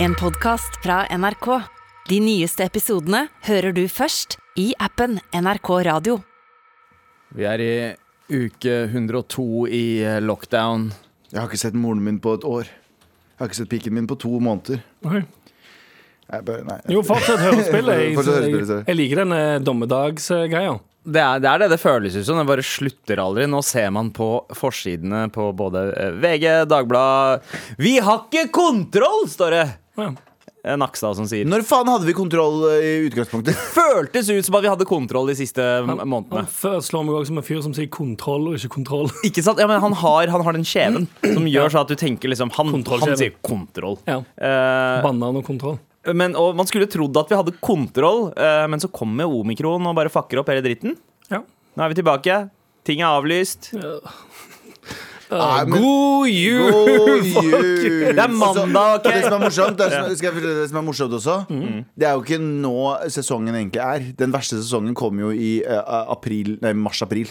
En podcast fra NRK. De nyeste episodene hører du først i appen NRK Radio. Vi er i uke 102 i eh, lockdown. Jeg har ikke sett moren min på et år. Jeg har ikke sett pikken min på to måneder. Okay. Jeg bare, nei. Jo, fortsett hørespillet. Jeg, jeg, jeg liker denne dommedagsgreia. Det er, det er det det føles ut som. Det bare slutter aldri. Nå ser man på forsidene på både eh, VG, Dagbladet Vi har ikke kontroll, står det! Ja. Eh, Nakstad som sier. Når faen hadde vi kontroll eh, i utgangspunktet? Føltes ut som at vi hadde kontroll de siste Han månedene. Han slår meg også som en fyr som sier kontroll og ikke kontroll. Ikke sant? Ja, men han har, han har den kjeven som gjør så at du tenker liksom Han, han sier kontroll. Ja. Uh, Banan og kontroll. men, og man skulle trodd at vi hadde kontroll, uh, men så kommer omikron og bare fucker opp hele dritten. Ja. Nå er vi tilbake. Ting er avlyst. Nei, men- God jul! God jul! Det er mandag, ok? Det som er morsomt, det, er, skal jeg fortelle deg det som er morsomt også, det er jo ikke nå sesongen egentlig er. Den verste sesongen kommer jo i eh, april, nei, mars-april.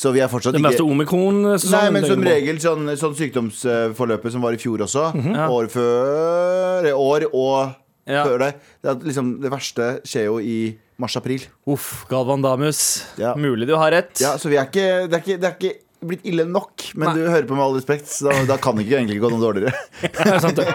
Så vi er fortsatt Den verste ikke omikron-sesongen. Nei, men som tenker jeg regel sånn, sånn sykdomsforløpet som var i fjor også. År før År og Ja. før det. Det, er liksom, det verste skjer jo i mars-april. Uff, Galvan Damus. Ja. Mulig du har rett. Ja, så vi er ikke, det, er ikke, det er ikke blitt ille nok. Men Nei. du hører på med all respekt, så da, da kan det ikke egentlig gå noe dårligere. Det er sant, det.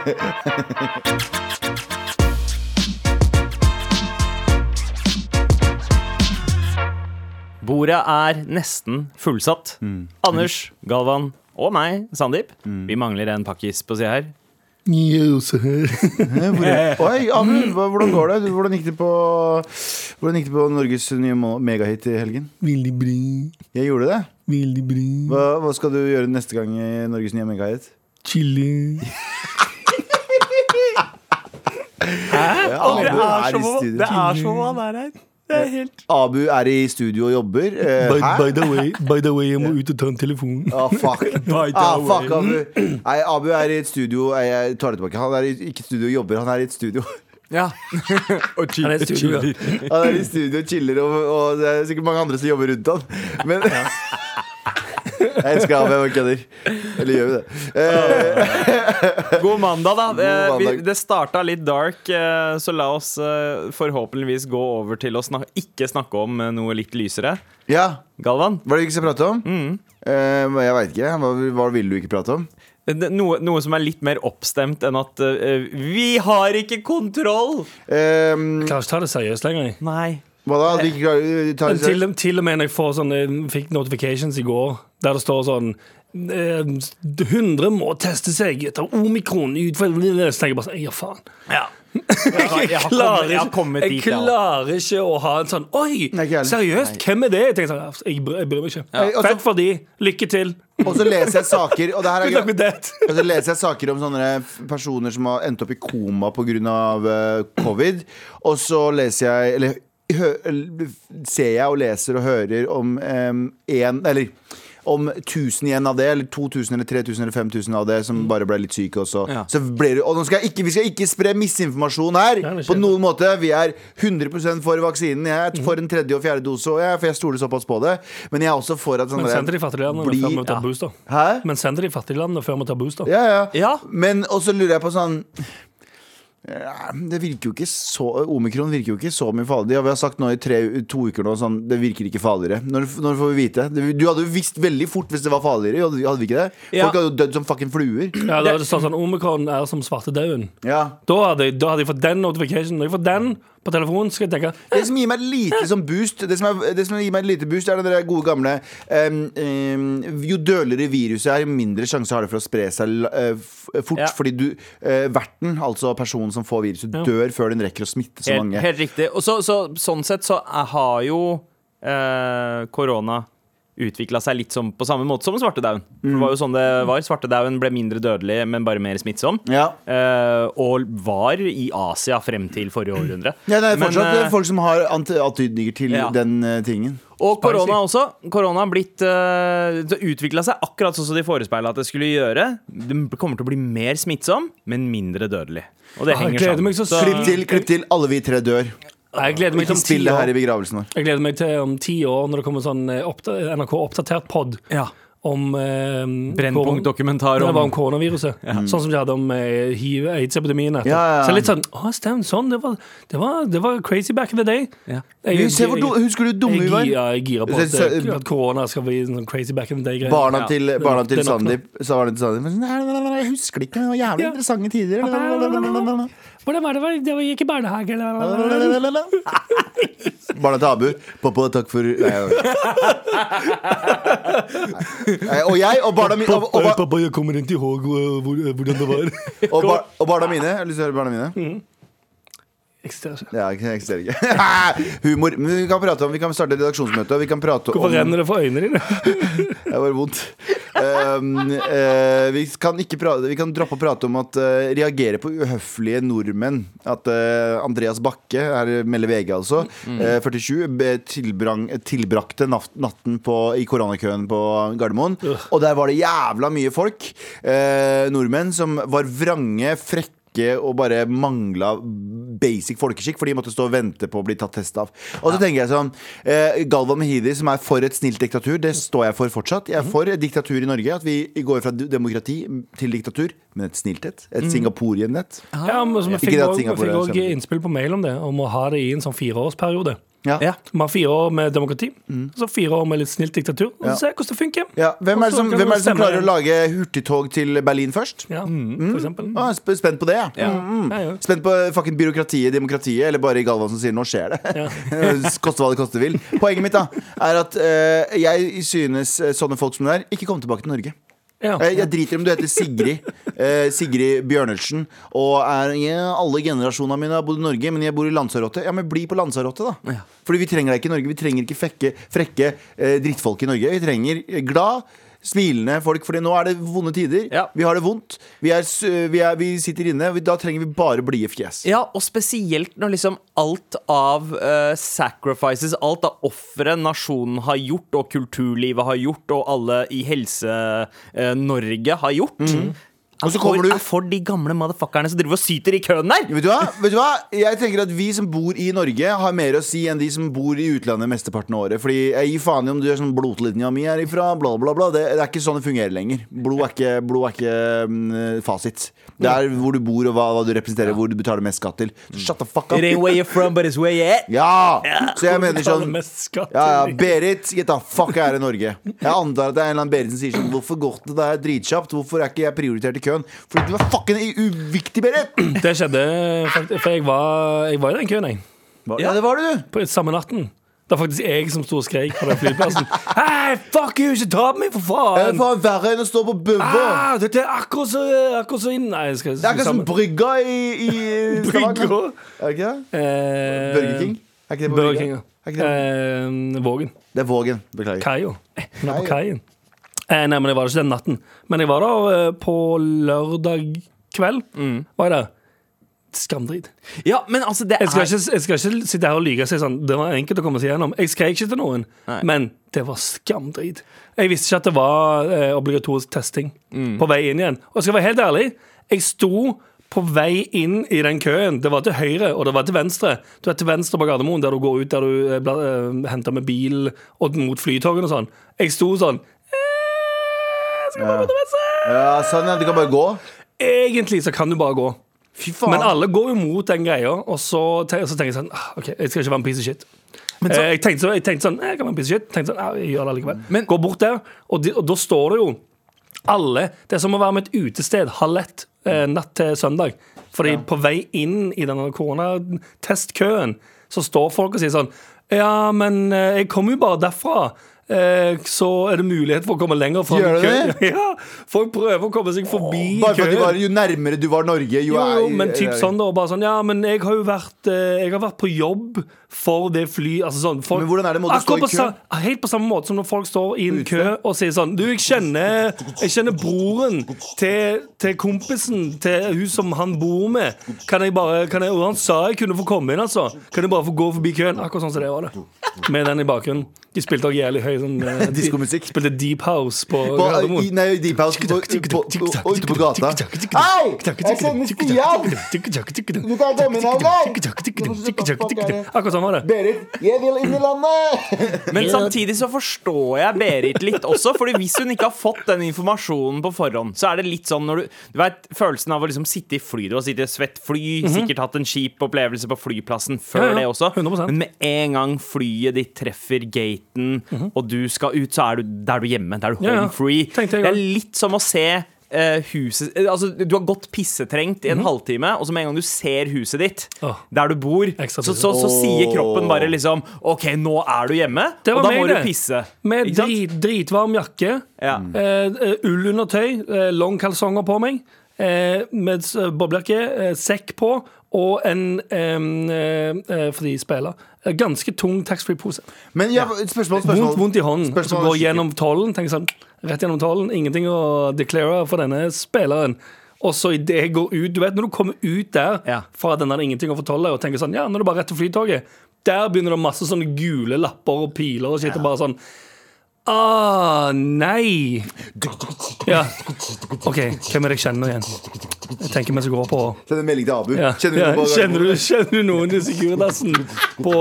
Bordet er nesten fullsatt. Mm. Anders, Galvan og meg, Sandeep. Vi mangler en pakkis på sida her. Jo, se her. Oi, Amund, hvordan går det? Hvordan gikk det på, hvordan gikk det på Norges nye megahit i helgen? Veldig bra. Jeg gjorde det. Veldig bra. Hva, hva skal du gjøre neste gang i Norges nye megahit? Chille. Ja, Abu er i studio. er som om han er her. Det er helt Abu er i studio og jobber. Eh, By, by, the way, by the way, jeg må ut og ta en telefon. Ah, fuck. By the Ah, fuck way. Abu. Nei, Abu er i et studio. Nei, Jeg tar det tilbake. Han er i, ikke i studio og jobber, han er i et studio. Ja. og Han er i studio. Han er i studio og chiller, og, og det er sikkert mange andre som jobber rundt han. Men Jeg elsker ham, jeg kødder. Eller gjør vi det? Eh, God mandag, da. Det, God vi, det starta litt dark, eh, så la oss eh, forhåpentligvis gå over til å snak ikke snakke om eh, noe litt lysere. ja, Galvan, hva er det vi ikke skal prate om? Eh, jeg veit ikke. Hva, hva vil du ikke prate om? Noe, noe som er litt mer oppstemt enn at uh, Vi har ikke kontroll! Eh, Klarer ikke ta det seriøst lenger. Nei. hva da? De, ikke ta det til, seriøst? til og med når jeg får sånne, fikk notifications i går der det står sånn eh, 100 må teste seg etter omikron. Så tenker jeg bare sånn Ja, faen. Ja. Jeg har, jeg har kommet, jeg kommet jeg dit, jeg klarer ikke å ha en sånn Oi, seriøst? Hvem er det? Jeg tenker sånn, jeg bryr, jeg bryr meg ikke. Ja. Fett for de. Lykke til. Og så leser jeg saker, og er. Og så leser jeg saker om sånne personer som har endt opp i koma pga. Uh, covid. Og så leser jeg Eller hø, ser jeg og leser og hører om én Eller om 1000 igjen av det, eller 2000 eller 3000 eller 5000 av det, som bare ble litt syke også. Ja. Så ble det, og nå skal ikke, vi skal ikke spre misinformasjon her på noen måte. Vi er 100 for vaksinen. Jeg er for en tredje og fjerde dose, og jeg, for jeg stoler såpass på det. Men jeg er også for at sånn Men send til de fattige landene før vi tar ja. booster. Hæ? Men send til de fattige landene før vi tar booster. Ja, ja. Ja. Men også lurer jeg på sånn Det virker jo ikke så Omikron virker jo ikke så mye farlig. Vi har sagt nå i tre, to uker nå sånn Det virker ikke farligere. Når, når får vi vite? Du hadde jo visst veldig fort hvis det var farligere. Hadde, hadde vi ikke det? Ja. Folk hadde jo dødd som fucking fluer. Ja, da hadde det stått sånn Omikron er som svartedauden. Ja. Da hadde, da hadde jeg fått den notificationen. Når jeg får den på telefonen, skal jeg tenke Det som gir meg et lite som boost Det som, er, det som gir meg et lite boost, er det der gode gamle um, um, Jo dølere viruset er, jo mindre sjanse har det for å spre seg uh, fort. Ja. Fordi du uh, verten, altså personen som får viruset, Ja. dør før den rekker å smitte så Helt, mange. helt riktig. Og så, så, sånn sett så har jo korona korona utvikla seg litt som, på samme måte som svartedauden. For Det var jo sånn det var. Svartedauden ble mindre dødelig, men bare mer smittsom. Ja. Uh, og var i Asia frem til forrige århundre. Ja, det er Men, fortsatt eh, folk som har ant- antydninger til Ja. den uh, tingen. Og korona også. Korona har blitt uh, utvikla seg akkurat sånn som de forespeila at det skulle gjøre. Det kommer til å bli mer smittsom, men mindre dødelig. Og det Ah, henger sammen. Klipp til, klipp til. Alle vi tre dør. Jeg gleder meg til om ti år. her i år. begravelsen vår. Jeg gleder meg til om ti år når det kommer sånn eh, oppda NRK oppdatert pod. Ja. om eh, Brennpunkt-dokumentar om om koronaviruset. Sånn som de hadde om eh, hiv, aids-epidemien. Ja, ja, ja. Så litt sånn Å, stemmer sånn. Det var, det, var, det var crazy back in the day. Ja. Jeg- Se hvor du- Husker du hvor dumme vi var? ja, jeg girer på at, eh, at korona skal bli sånn crazy back in the day-greier. Barna Ja. til, barna til Det. Sandeep sa barna til Sandeep nei, Jeg husker det ikke, det var jævlig Ja. interessante tider. Hvordan var det? Var- Det var- gikk i barnehage, eller? Barna til Abu. Pappa, takk for Nei, Nei, Og jeg og barna mine og, og, Pappa, og, pappa, jeg kommer ikke ihåg uh, hvordan det var. og, bar, og barna mine. Jeg har lyst til å høre barna mine. Eksisterer ikke. Ja, eksisterer ikke. Humor. Men vi kan prate om Vi kan starte redaksjonsmøte, og vi kan prate Hvorfor om renner det for øynene dine? Det var vondt. Um, uh, vi kan ikke prate Vi kan droppe å prate om at uh, reagere på uhøflige nordmenn. At uh, Andreas Bakke, her melder VG altså, eh, 47, be- tilbrang, tilbrakte nat natten på, i koronakøen på Gardermoen. Og der var det jævla mye folk. Eh, nordmenn som var vrange, frekke og bare mangla basic folkeskikk, for de måtte stå og vente på å bli tatt test av. Og så tenker jeg sånn eh, Galvan Mehidi, som er for et snilt diktatur, det står jeg for fortsatt. Jeg er for et diktatur i Norge. At vi går fra demokrati til diktatur, men et snilt Et Singaporien-nett. Ja, men så vi fikk òg innspill på mail om det, om å ha det i en sånn fireårsperiode. Ja. Ja. Vi har fire år med demokrati, så fire år med litt snilt diktatur. Og Ja. så se hvordan det funker. Ja. Hvem er det som, hvem er det som klarer å lage hurtigtog til Berlin først? Ja, for eksempel. Ah, spent på det, ja. Ja. Mm, mm. Ja, ja. Spent på fucking byråkratiet, demokratiet, eller bare Galvan som sier 'nå skjer det'. Ja. koste hva det koste vil. Poenget mitt da er at eh, jeg synes eh, sånne folk som det er, ikke kom tilbake til Norge. Ja. Eh, Jeg driter i om du heter Sigrid eh, Sigrid Bjørnelsen Og er, ja, alle generasjonene mine har bodd i Norge Men jeg bor i Lanzarote Ja, men bli på Lanzarote da Ja. Fordi vi trenger deg ikke i Norge Vi trenger ikke frekke, frekke eh, drittfolk i Norge Vi trenger glad, smilende folk Fordi nå er det vonde tider Ja. Vi har det vondt Vi, er, vi, er, vi sitter inne vi- Da trenger vi bare blide fjes Ja, og spesielt når liksom alt av uh, sacrifices, alt av ofre nasjonen har gjort, og kulturlivet har gjort, og alle i Helse-Norge har gjort Mhm. Og så er kommer du- er for de gamle motherfuckerne som driver og syter i køen der! Vet du, hva? Vet du hva? Jeg tenker at Vi som bor i Norge, har mer å si enn de som bor i utlandet mesteparten av året. Fordi jeg gir faen i om du er sånn blodlinja mi er ifra, bla, bla, bla. Det, det er ikke sånn det fungerer lenger. Blod er ikke, blod er ikke um, fasit. Det er hvor du bor, og hva, hva du representerer, hvor du betaler mest skatt til. Så shut the fuck up. It ain't where you're from, but it's where you're at. Ja! Så jeg mener sånn ja, ja, Berit, get the fuck out of Norge. Jeg antar at det er en eller annen Berit som sier sånn Hvorfor går det der dritkjapt? Hvorfor er ikke jeg prioritert i køen? Fordi du var fucking uviktig, Berit! Det skjedde faktisk, for jeg var, jeg var i den køen, jeg. Ja, det var det, du. På samme natten. Det er faktisk jeg som sto og skrek på den flyplassen. Hei, fuck you, ikke ta på meg, for Det er faen! faen verre enn å stå på Bøvå. Ah, dette er akkurat så, akkurat så inn Nei, jeg skal, Det er akkurat som brygga i, i Brygga. Er det ikke det? Eh, Burger King? Er ikke det på Burger? King, ja. Er ikke det? Eh, Vågen. Det er Vågen. Beklager. Kaia. Hun er på kaien. Eh, nei, men jeg var ikke den natten. Men jeg var der eh, på lørdag kveld. Mm. Var jeg der. Skamdrit. Ja, men altså, det Jeg skal, er ikke, jeg skal ikke sitte her og lyge og si sånn Det var enkelt å komme seg gjennom. Jeg skrek ikke til noen, Nei. men det var skamdrit. Jeg visste ikke at det var eh, obligatorisk testing Mm. på vei inn igjen. Og skal jeg være helt ærlig, jeg sto på vei inn i den køen. Det var til høyre, og det var til venstre. Du er til venstre på Gardermoen, der du går ut der du eh, bla- eh, henter med bil og mot flytogene og sånn. Jeg sto sånn Skal bare? Ja, sånn, ja. Du kan bare gå. Egentlig så kan du bare gå. Men alle går jo mot den greia, og så, te så tenker jeg sånn ah, OK, jeg skal ikke være en piece of shit. Eh, jeg, tenkte så, jeg tenkte sånn eh, Jeg kan være en piece of shit. Tenkte sånn, ah, jeg gjør det likevel. Men- Gå bort der, og, de, og da står det jo alle Det er som å være med et utested halv ett eh, natt til søndag. Fordi på vei inn i denne koronatestkøen, så står folk og sier sånn Ja, men eh, jeg kommer jo bare derfra. Eh, så er det mulighet for å komme lenger fram Gjør i det køen. det? Ja, folk prøver å komme seg forbi at køen. var, jo nærmere du var Norge, jo, Jo, jo, men typ sånn da, bare sånn Ja, men jeg har jo vært eh, Jeg har vært på jobb for det fly Altså sånn folk, Men hvordan er det, må du stå i kø? Helt på samme måte som når folk står i en kø og sier sånn Du, jeg kjenner Jeg kjenner broren til, til kompisen Til hun som han bor med Kan jeg bare kan jeg, Og han sa jeg kunne få komme inn, altså Kan jeg bare få gå forbi køen Akkurat sånn som det var det Med den i bakgrunnen De spilte også jævlig høy sånn Diskomusikk. de- Diskomusikk. Spilte deep house på Gardermoen. nei, Deep House på, på, på, ute på gata. Hei! Jeg kjenner Stian! Du kan komme inn her, Akkurat sånn var det. Berit, jeg vil inn i landet! Men samtidig så forstår jeg Berit litt også. Fordi hvis hun ikke har fått den informasjonen på forhånd, så er det litt sånn når du Du vet følelsen av å liksom sitte i fly. Du har sittet i et svett fly, sikkert hatt en kjip opplevelse på flyplassen før det også. 100%. Men med en gang flyet ditt treffer gaten, og du skal ut, så er du, da er du hjemme. Da er du Ja, ja. free. Det er litt som å se uh, huset eh, Altså, Du har gått pissetrengt i en halvtime, og så med en gang du ser huset ditt, oh. Der du bor, så, så, så, så sier kroppen bare liksom OK, nå er du hjemme, og da må må du pisse. Med drit, dritvarm jakke, Ja. under tøy ullundertøy, eh, longkalsonger på meg, eh, med boblejakke, eh, sekk på og en eh, fri spiller. eh, Ganske tung taxfree-pose. Men ja, spørsmål, spørsmål. Vondt, vondt i hånden. Spørsmål Så går gjennom tollen. Tenker sånn, rett gjennom tollen. Ingenting å declare for denne spilleren. Og så idet jeg går ut Du vet når du kommer ut der Ja. fra den der ingenting å fortolle, og tenker sånn Ja, nå er det bare rett til flytoget. Der begynner det masse sånne gule lapper og piler og shit, og bare sånn Ah, nei. Ja. OK, hvem er det jeg kjenner igjen? Jeg tenker mens jeg går på Send en melding til Abu. ja. Kjenner du ja. Kjenner, du, kjenner du noen i Sigurdassen? på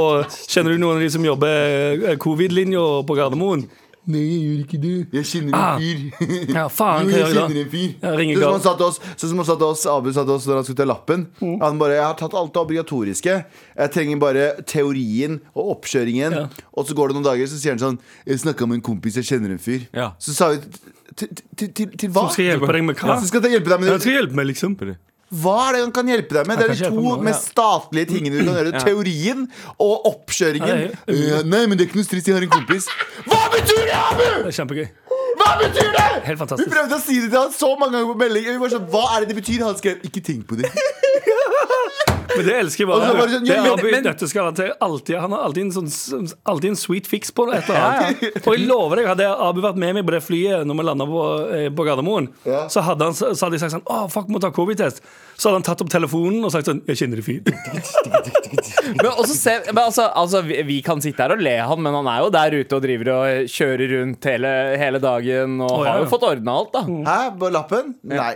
Kjenner du noen av de som jobber eh, covid-linja på Gardermoen? Nei, jeg gjør ikke det. Jeg kjenner Ah. en fyr. Ja, faen, Jo, jeg kjenner en fyr. Jeg Sånn som han sa til oss, sånn som han sa til oss Abu sa til oss når han skulle ta lappen. Mm. Han bare 'Jeg har tatt alt det obligatoriske. Jeg trenger bare teorien og oppkjøringen.' Ja. Og så går det noen dager, så sier han sånn 'Jeg snakka med en kompis, jeg kjenner en fyr'. Ja. Så sa vi til, til, til, til hva? Som skal hjelpe deg med hva? Som skal hjelpe deg med Han skal hjelpe meg, liksom. Hva er det han kan hjelpe deg med? Det er de to mest statlige tingene du kan gjøre. Teorien og oppkjøringen. Ja, det Eh, Nei, men det er ikke noe stress, jeg har en kompis. Hva betyr det, Abu?! Det er kjempegøy. Hva betyr det?! Helt fantastisk Vi prøvde å si det til han så mange ganger på melding. Vi var sånn, Hva er det det betyr? Han skrev 'ikke tenk på det'. Men det elsker jeg bare. bare sånn, Det ja, er Abu men- han alltid. Han har alltid en, sånn, alltid en sweet fix på det. Et eller annet. Og jeg lover deg, hadde Abu vært med meg på det flyet når vi landa på, eh, på Gardermoen, Ja. så hadde, han, så hadde jeg sagt sånn Å, fuck, må ta covid-test. Så hadde han tatt opp telefonen og sagt sånn Jeg kjenner det fint. Men, også se, men altså, altså vi, vi kan sitte her og le han, men han er jo der ute og driver og kjører rundt hele, hele dagen og oh, ja, har jo fått ordna alt, da. Hæ? På lappen? Nei.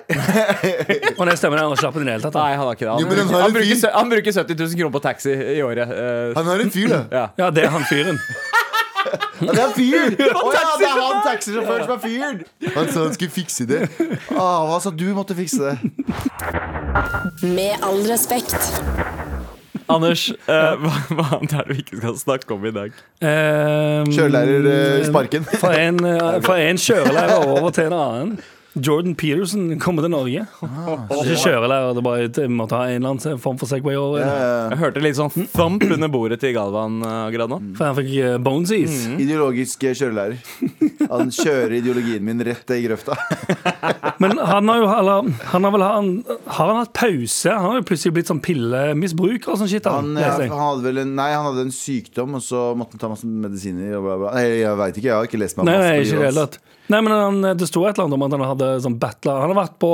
Og det stemmer, han har slappet i det hele tatt. Nei, Han. har ikke det. Han, Jo, men han han, bruker, han bruker 70 000 kroner på taxi i året. Uh, Han har en fyr, da. ja. Ja, det er han fyren. Ja, det er fyr! Å ja, det er han taxisjåføren som er fyren! Han sa han skulle fikse det. Ah, hva sa du måtte fikse det? Med all respekt. Anders, eh, hva, hva annet er det vi ikke skal snakke om i dag? Um, Kjørelærer eh, Sparken. Fra en, eh, fra en kjørelærer over til en annen. Jordan Peterson kommer til Norge. er ikke kjørelærer, det er bare måtte ha en eller annen form for Segway over. Eh, Jeg hørte litt sånn thump under bordet til Galvan eh, akkurat nå. For han fikk eh, bonesies. Ideologisk eh, kjørelærer. Han kjører ideologien min rett i grøfta. Men han har jo eller, han har vel han, Har han hatt pause? Han har jo plutselig blitt sånn pillemisbruker og sånn shit. Han, Han, han hadde vel en, nei, han hadde en sykdom, og så måtte han ta masse medisiner. Og bla, bla. Nei, jeg veit ikke, jeg har ikke lest meg Nei, masse nei, ikke det Nei, men han, Det sto et eller annet om at han hadde sånn battler. Han har vært på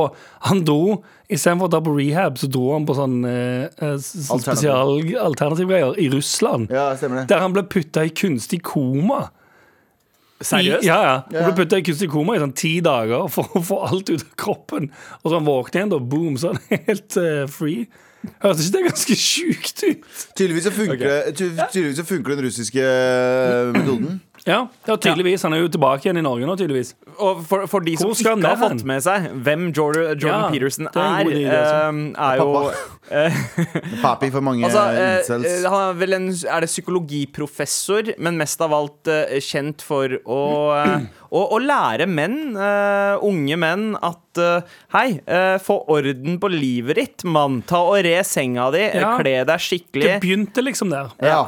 Han dro Istedenfor å dra på rehab, så dro han på sånn, eh, eh, sånn Alternativ. spesial i Russland. Ja, stemmer det. Der han ble putta i kunstig koma. Seriøst? I, ja, ja. Han ble putta i kunstig koma i sånn ti dager for å få alt ut av kroppen. Og så han våkner igjen, da, boom, så er han helt eh, free. Hørtes ikke det ganske sjukt ut? Tydeligvis så funker, det- ty tydeligvis så funker den russiske eh, metoden. Ja, ja tydeligvis. Han er jo tilbake igjen i Norge nå, tydeligvis. Og for, for de som ikke har fått med seg hvem Jordan, Jordan Ja, Peterson er er, altså. eh, er jo Papi for mange Altså, eh, incels. eh, han er vel en Er det psykologiprofessor, men mest av alt eh, kjent for å, eh, å, å lære menn, uh, unge menn, at uh, Hei, uh, få orden på livet ditt, mann. Ta og re senga di, eh, Ja. kle deg Det skikkelig, begynte liksom der. ja.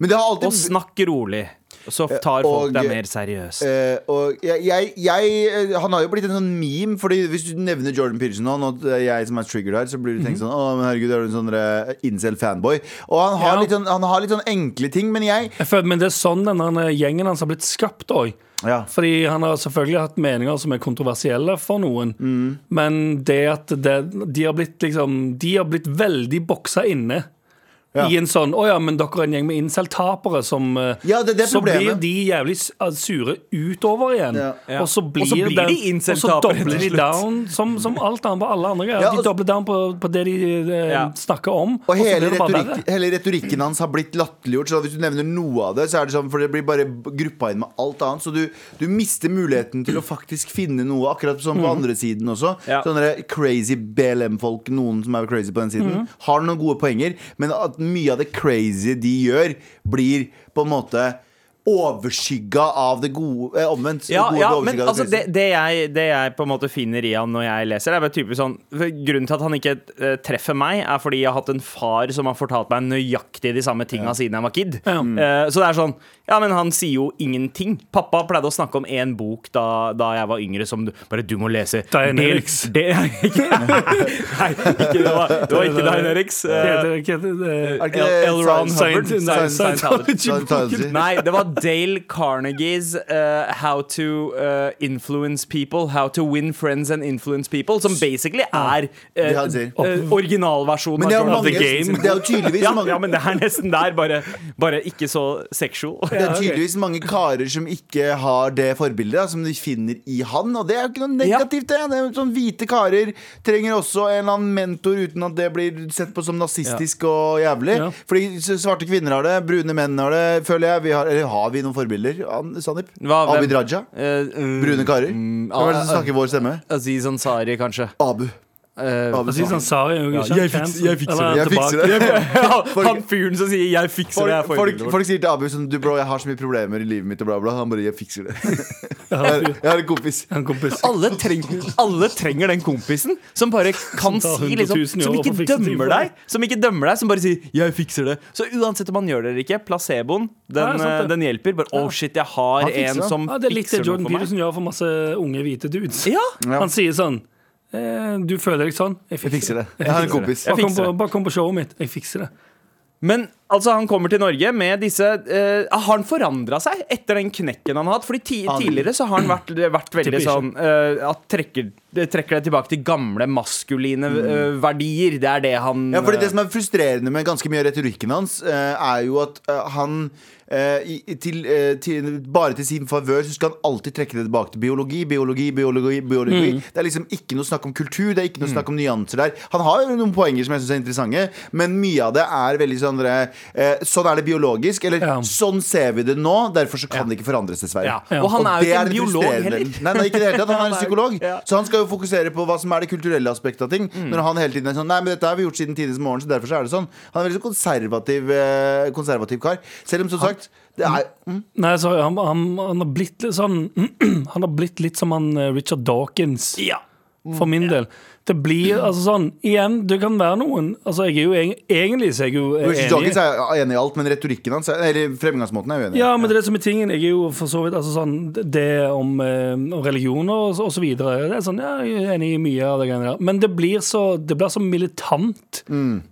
Men det har og alltid snakk rolig. Så tar folk og- deg mer seriøst. Eh, og jeg, jeg, jeg eh, Han har jo blitt en sånn meme. Fordi Hvis du nevner Jordan Peterson nå, og det er jeg som er triggered her, så blir du tenkt sånn Å, men herregud, er du en sånn eh, incel-fanboy? Og han har, Ja. litt sånn, han har litt sånn enkle ting, men jeg Jeg føler, men det er sånn denne gjengen hans har blitt skapt òg. Ja. Fordi han har selvfølgelig hatt meninger som er kontroversielle for noen. Mm. Men det at det, de har blitt liksom De har blitt veldig boksa inne. Ja. I en sånn 'Å ja, men dere er en gjeng med incel-tapere som eh, Ja, det er det Så problemet. blir de jævlig uh, sure utover igjen. Ja. Ja. Og så blir, Og så blir den, de Og så dobler de down som, som alt annet på alle andre greier. Ja, de dobler down på, på det de eh, Ja. snakker om. Og og hele, retorikk, hele retorikken hans har blitt latterliggjort. Så hvis du nevner noe av det, så er det sånn For det blir bare gruppa inn med alt annet. Så du, du mister muligheten til å faktisk finne noe, akkurat som på andre siden også. Ja. Sånne crazy BLM-folk, noen som er crazy på den siden, har noen gode poenger, men at mye av det crazy de gjør, blir på en måte overskygga av det gode eh, Omvendt. Ja, gode ja men det, altså, det, det, jeg, det jeg på en måte finner i han når jeg leser, er bare typisk sånn Grunnen til at han ikke uh, treffer meg, er fordi jeg har hatt en far som har fortalt meg nøyaktig de samme tinga siden jeg var kid. Ja. Uh, så det er sånn Ja, men han sier jo ingenting. Pappa pleide å snakke om én bok da, da jeg var yngre, som du bare Du må lese. Det- Nei, ikke, det, var, det var ikke Eriks. Det Eh, det L. Ron Hubbard? Nei, det var Dale Carnegies uh, How to uh, Influence People. How to Win Friends and Influence People. Som basically er uh, uh, originalversjonen er, av The Game. Det er jo tydeligvis ja, mange ja, men det er nesten der, bare, bare ikke så sexual. Det er tydeligvis mange karer som ikke har det forbildet da, som de finner i han. Og det er jo ikke noe negativt, det. det er sånn Hvite karer trenger også en eller annen mentor uten at det blir sett på som nazistisk og jævlig. Fordi svarte kvinner har det, brune menn har det, føler jeg. Vi har, eller har vi noen forbilder? Sanip? Hva- Abid Raja? Uh, uh, Brune karer? mm, Hvem er det som ah, snakker vår stemme? Aziz Ansari, kanskje. Abu. Uh, altså, han er jo ikke jeg fikser- jeg fikser det. Jeg fikser det. han fyren som sier 'jeg fikser det', er Folk, folk, folk sier til Abu sånn Du, bro, jeg har så mye problemer i livet mitt, og bla, bla. Han bare 'Jeg fikser det'. jeg, jeg har en kompis. En kompis. alle, treng, alle trenger den kompisen som bare kan Som si liksom, Som ikke for å dømmer deg, som ikke dømmer deg, som bare sier 'jeg fikser det'. Så uansett om han gjør det eller ikke, placeboen, den, Ja, sant eh, den hjelper. Bare 'oh shit, jeg har Han fikser en det. som Ja, det er litt det Jordan for meg'. Peterson gjør for masse unge hvite dudes. Ja, Ja. Han sier sånn Du føler deg sånn? Jeg Jeg fikser det. Jeg har en fikser kompis. Bare kom, på, bare kom på showet mitt. Jeg fikser det. Men altså, han kommer til Norge med disse uh, Har han forandra seg etter den knekken han har hatt? Fordi ti Han- tidligere så har han vært, vært veldig sånn uh, At trekker, det trekker det tilbake til gamle maskuline uh, verdier. Det er det han Ja, fordi eh, Det som er frustrerende med ganske mye av retorikken hans, eh, er jo at eh, han eh, til, eh, til, bare til sin favør så skal han alltid trekke det tilbake til biologi, biologi, biologi. biologi Mm. Det er liksom ikke noe snakk om kultur, det er ikke noe snakk om nyanser der. Han har jo noen poenger som jeg syns er interessante, men mye av det er veldig sånn eh, Sånn er det biologisk, eller Ja. sånn ser vi det nå, derfor så kan det ikke forandres, dessverre. Ja. Og han er jo ikke en biolog frustrerende. heller. Nei, nei, ikke det hele tatt. Han er en psykolog. ja. Så han skal jo fokusere på hva som er det kulturelle aspektet av ting. Mm. Når han hele tiden er sånn Nei, men dette har vi gjort siden tidenes morgen, så derfor så er det sånn. Han er en veldig sånn konservativ, eh, konservativ kar. Selv om, som sagt, det er mm, Nei, så han, han, han har blitt litt sånn Han har blitt litt som han eh, Richard Dawkins. Ja. For min del. Det blir altså sånn Igjen, det kan være noen Altså, jeg er jo Egentlig så er jeg jo enig. Dawkins er enig i alt, men retorikken hans er- Eller fremgangsmåten er uenig. Ja, men det er det som er tingen. Jeg er jo for så vidt altså sånn, Det om, eh, om religioner og, så- og så videre. Det er sånn, ja, jeg er enig i mye av det greiene der. Men det blir så, det blir så militant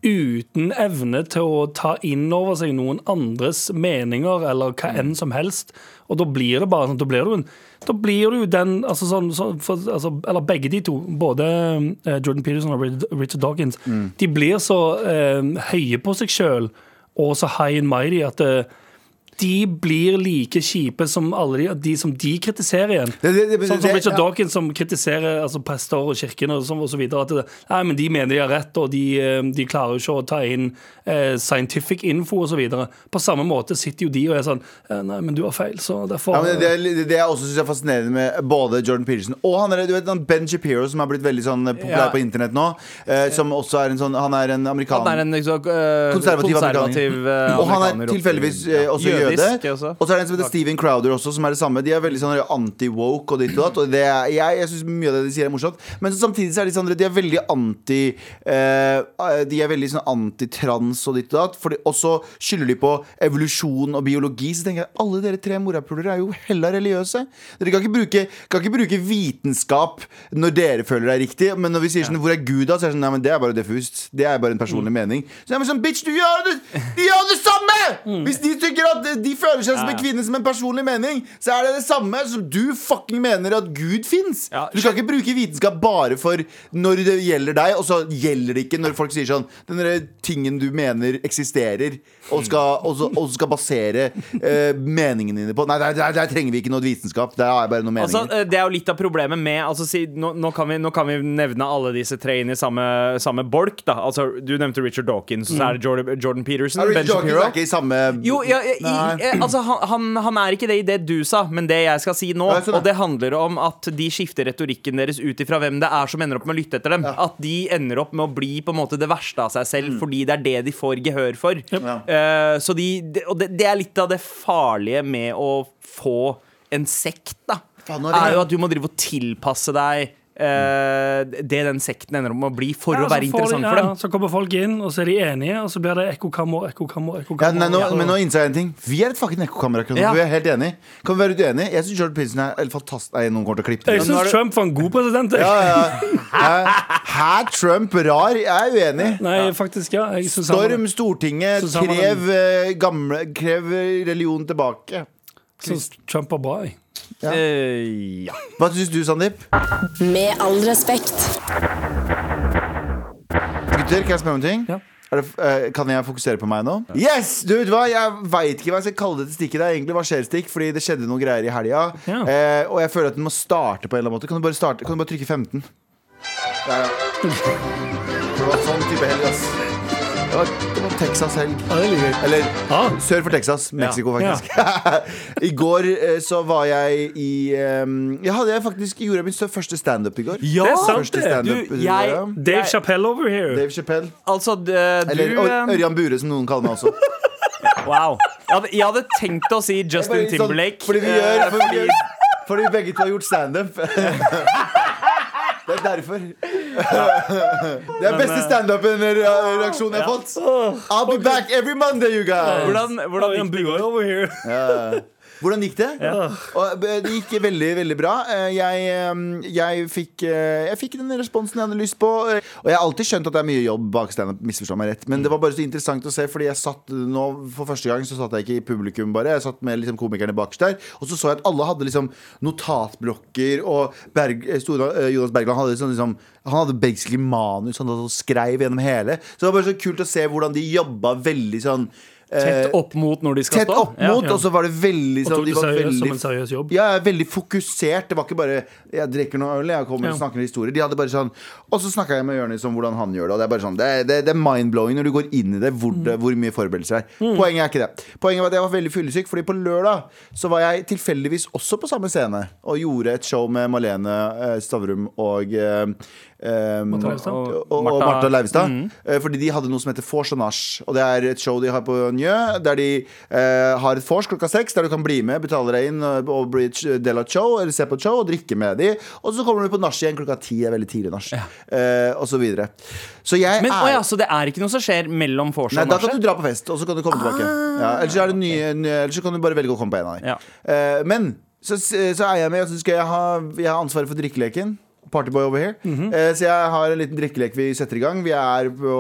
uten evne til å ta inn over seg noen andres meninger eller hva enn som helst. Og da blir det bare sånn, da blir du da blir du den altså sånn, så, for, altså, Eller begge de to, både Jordan Peterson og Richard Dawkins, de blir så eh, høye på seg sjøl og så high and mighty at eh, de blir like kjipe som alle de, de som de kritiserer igjen. Det- det- det- sånn som det- Richard ja. Dawkins som kritiserer altså prester og kirken og, sånn, og så videre. At det, nei, men de mener de har rett, og de, eh, de klarer ikke å ta inn eh, scientific info og så videre. På samme måte sitter jo de og er sånn eh, Nei, men du har feil, så derfor Ja, men det, det jeg også syns er fascinerende med både Jordan Peterson og han er, du vet, han Ben Shapiro, som har blitt veldig sånn eh, populær Ja. på internett nå. Eh, som også er en sånn Han er en amerikaner. Han er en liksom, eh, Konservativ konservativ eh, Og han er tilfeldigvis eh, også jøde. Jødisk. Og så er det en som heter Steven Crowder også, som er det samme. De er veldig sånn anti-woke og ditt og datt. Og det er, jeg jeg syns mye av det de sier er morsomt. Men så samtidig så er de sånn De er veldig anti uh, De er veldig sånn antitrans og ditt og datt. Og så skylder de på evolusjon og biologi. Så tenker jeg alle dere tre morapulere er jo hella religiøse. Dere kan ikke, bruke, kan ikke bruke vitenskap når dere føler det er riktig. Men når vi sier sånn Hvor er Gud, da? Så er det sånn Nei, men det er bare diffust. Det er bare en personlig mening. Så jeg er sånn Bitch, du gjør det! De gjør det samme! Hvis de tykker at de føler seg som en kvinne som en personlig mening, så er det det samme som du fucking mener at Gud fins. Ja. Du skal ikke bruke vitenskap bare for når det gjelder deg, og så gjelder det ikke når folk sier sånn Den tingen du mener eksisterer, og skal, og så, og skal basere uh, meningene dine på Nei, der, der, der trenger vi ikke noe vitenskap. Der har jeg bare noen meninger. Altså, det er jo litt av problemet med altså, si, nå, nå, kan vi, nå kan vi nevne alle disse tre inn i samme, samme bolk. Da. Altså, du nevnte Richard Dawkins, så er det Jordan, Jordan Peterson, Er Ben Richard Dawkins Shapiro. er ikke i samme Jo, ja, i, eh, altså, han, han, han er ikke det i det du sa, men det jeg skal si nå. Ja. Og det handler om at de skifter retorikken deres ut ifra hvem det er som ender opp med å lytte etter dem. At de ender opp med å bli på en måte det verste av seg selv, fordi det er det de får gehør for. Ja. Uh, så de, det, og det, det er litt av det farlige med å få en sekt, da. Faen, er Er jo at du må drive og tilpasse deg det den sekten ender opp med å bli, for Ja, å være interessant de, for ja, dem. Så kommer folk inn, og så er de enige, og så blir det ekkokammer, ekkokammer, Ja, ekkokammer. Ja. men nå innser jeg en ting. Vi er et fucking ekkokammer akkurat nå. Ja. Vi er helt enige. Kan vi være uenige? Jeg syns Jordan Peterson er helt fantastisk. Nei, noen kommer til å klippe Jeg syns Trump var en god president. Ja, ja. Hæ? Trump rar? Jeg er uenig. Nei, faktisk, ja. Jeg synes han- Storm Stortinget, krev, eh, gamle, krev religion tilbake. syns Trump var bra. Jeg. Ja. Eh, ja. Hva syns du, Sandeep? Med all respekt. Gutter, kan jeg spørre om en ting? Ja. Er det, eh, kan jeg fokusere på meg nå? Yes! Du vet hva, Jeg veit ikke hva jeg skal kalle dette stikket. Det er egentlig var stikk fordi det skjedde noen greier i helga. Ja. Eh, og jeg føler at den må starte på en eller annen måte. Kan du bare, starte, kan du bare trykke 15? Ja, ja. Det var sånn type helg, ass. Var, det Texas-helg. Eller Ah. sør for Texas. Mexico, faktisk. I går eh, så var jeg i um, Jeg hadde jeg faktisk gjorde min første standup i går. Ja, Det er sant, det. Du, jeg- Dave Chappelle over here. Dave Chappelle. Altså, du Eller Ørjan Bure, som noen kaller meg også. Wow. Jeg hadde, jeg hadde tenkt å si Justin Timberlake. sånn, Fordi vi eh, gjør fordi, fordi- begge to har gjort standup. Det er derfor. Det er beste standup-reaksjonen jeg har fått. I'll be back every Monday, you guys. hvordan, hvordan Ørjan Hvordan gikk det? Og eh, det gikk veldig, veldig bra. Eh, Jeg, eh, jeg, fikk, jeg fikk den responsen jeg hadde lyst på. Og jeg har alltid skjønt at det er mye jobb bak standup. Misforstå meg rett. Men det var bare så interessant å se, fordi jeg satt nå for første gang så satt jeg ikke i publikum, bare. Jeg satt med liksom komikerne bakerst der. Og så så jeg at alle hadde liksom notatblokker, og Berg, Stora, Jonas Bergland hadde sånn liksom han hadde basically manus, han hadde skrev gjennom hele. Så det var bare så kult å se hvordan de jobba veldig sånn Tett opp mot når de skal Tett stå? opp mot, og så var det veldig sånn de var seriøst som en seriøs jobb. ja, veldig fokusert. Det var ikke bare 'jeg drikker noe øl', jeg kommer og snakker en historie. De hadde bare sånn Og så snakka jeg med Jonis om hvordan han gjør det. Og det er bare sånn Det, det, det er mind-blowing når du går inn i det, hvor, det, hvor mye forberedelser er. Poenget er ikke det. Poenget var at jeg var veldig fyllesyk, Fordi på lørdag så var jeg tilfeldigvis også på samme scene og gjorde et show med Malene eh, Stavrum og Um, eh, Leivestad. og, og Martha- Leivestad. Mm. Fordi de hadde noe som heter Vors og Nach. Og det er et show de har på Njø, der de eh, har et vors klokka seks, der du kan bli med, betale deg inn og, og bli del av et show, eller se på et show og drikke med de. Og så kommer du på nach igjen klokka ti. Det er veldig tidlig nach. Eh, og så videre. Så jeg Men er ja, Så det er ikke noe som skjer mellom vors og da kan du dra på fest, og så kan du komme tilbake. Ja, ellers, så er det nye, nye, ellers så kan du bare velge å komme på en av dem. Ja. Eh, men så, så er jeg med, og så skal jeg ha, jeg har ansvaret for drikkeleken. Partyboy over here. Eh, så jeg har en liten drikkelek vi setter i gang. Vi er på,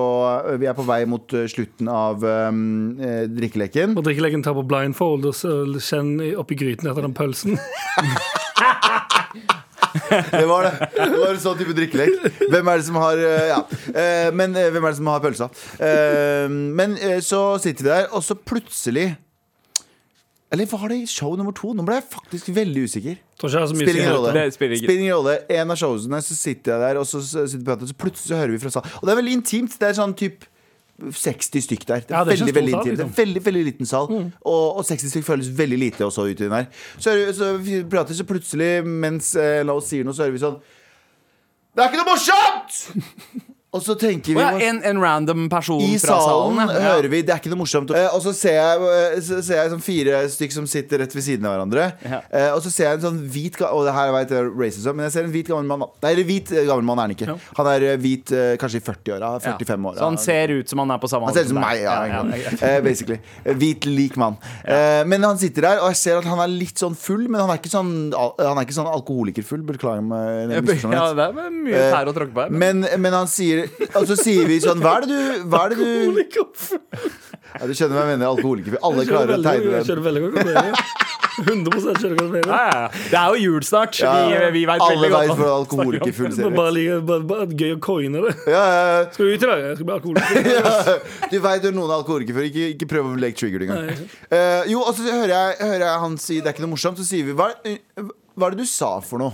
vi er på vei mot eh, slutten av um, drikkeleken. Og drikkeleken tar på blindfold og så kjenner oppi gryten etter den pølsen. Det var det. Det var en sånn type drikkelek. Hvem er det som har eh, Ja. Eh, men hvem er det som har pølsa? Eh, men så sitter vi der, og så plutselig Eller var det i show nummer to? Nå ble jeg faktisk veldig usikker. Er Spiller ingen rolle. Spiller ingen rolle. En av showene, så sitter jeg der, og så sitter prater, så plutselig så hører vi fra salen. Og det er veldig intimt. Det er sånn typ 60 stykk der. Det er, Ja, det er veldig, veldig intimt. Det er liksom. veldig, veldig liten sal. Og, og 60 stykk føles veldig lite også uti den her. Så, hører vi- så vi prater, så plutselig, mens eh, la oss sier noe, så hører vi sånn Det er ikke noe morsomt! Og så tenker vi Å ja, en, en random person i fra salen salen? ja. hører vi Det er ikke noe morsomt. Eh, og så ser jeg, eh, så ser jeg sånn fire stykk som sitter rett ved siden av hverandre. Ja. Eh, og så ser jeg en sånn hvit Og det her vet jeg racism, men jeg ser en hvit gammel mann. Nei, hvit eh, gammel mann er han ikke. Han er eh, hvit eh, kanskje i 40-åra. 45 år. Så han ser ut som han er på samme ut som alder meg, ja. Eh, basically. Eh, Hvit, lik mann. Eh, men han sitter der, og jeg ser at han er litt sånn full, men han er ikke sånn, han er ikke sånn alkoholikerfull. Beklager meg. Ja, det er mye Eh, tær å tråkke på her. men- Men, men han sier og så sier vi sånn Hva er det du, hva er det du ja, Du skjønner hva jeg mener? Alkoholikerfyr. Alle Jeg klarer å veldig- tegne Jeg den. skjønner veldig godt hva du mener. 100 skjønner godt hva du Ja, mener. ja, ja. Det er jo jul snart. Ja, vi vi vet alle veldig godt vet hva- hvordan alkoholikerfull Det ser er bare, like- bare, bare gøy å coine det. Ja, ja, Skal du ut i dag? Jeg skal bli alkoholiker. ja. Du veit jo noen er alkoholikerfyr. Ikke, ikke prøv å leke trigger engang. Uh, jo, og så hører jeg, hører jeg han si det er ikke noe morsomt. Så sier vi hva, eh, hva er det du sa for noe?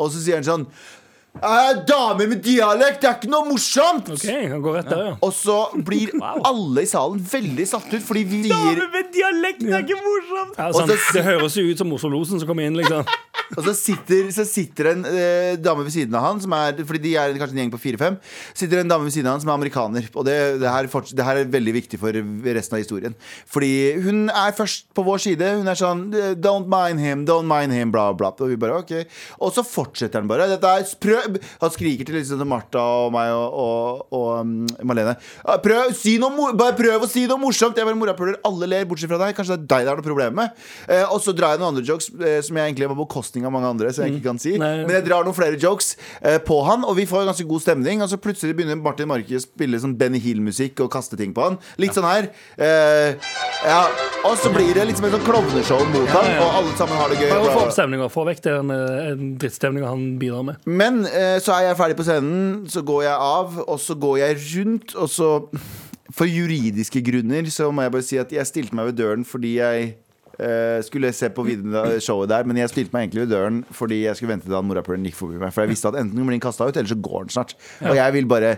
Og så sier han sånn «Eh, Damer med dialekt, det er ikke noe morsomt! Ok, han går rett der, ja. Og så blir alle i salen veldig satt ut, fordi vi gir Damer med dialekt det er ikke morsomt! ja Og så- det høres jo ut som Oslo Losen som kommer inn, liksom. Og så sitter, så sitter en eh, dame ved siden av han som er, Fordi de er kanskje en gjeng på fire-fem. Sitter en dame ved siden av han som er amerikaner. Og det, det, her, forts- det her er veldig viktig for resten av historien. Fordi hun er først på vår side. Hun er sånn Don't mind him, don't mind him, bla, bla. Og vi bare ok Og så fortsetter han bare. Dette er, prøv Han skriker til liksom, til Martha og meg og, og, og um, Malene. Prøv, si noe, bare prøv å si noe morsomt! Jeg bare morapuler. Alle ler, bortsett fra deg. Kanskje det er deg det er noe problem med. Eh, og så drar jeg noen andre jokes eh, som jeg egentlig var på bekostning av mange andre. Så jeg ikke kan si Nei. Men jeg drar noen flere jokes eh, på han, og vi får ganske god stemning. Og så plutselig begynner Martin Marki å spille sånn Benny Hill-musikk og kaste ting på han. Litt sånn her. Eh, ja. Og så blir det liksom et sånn klovneshow mot han, ja. og alle sammen har det gøy. Bare få opp stemninga. Få vekk den eh, drittstemninga han bidrar med. Men eh, så er jeg ferdig på scenen, så går jeg av, og så går jeg rundt, og så For juridiske grunner så må jeg bare si at jeg stilte meg ved døren fordi jeg eh, skulle se på showet der, men jeg stilte meg egentlig ved døren fordi jeg skulle vente til han morapuleren gikk forbi meg. For jeg visste at enten blir den kasta ut, eller så går den snart. Og jeg vil bare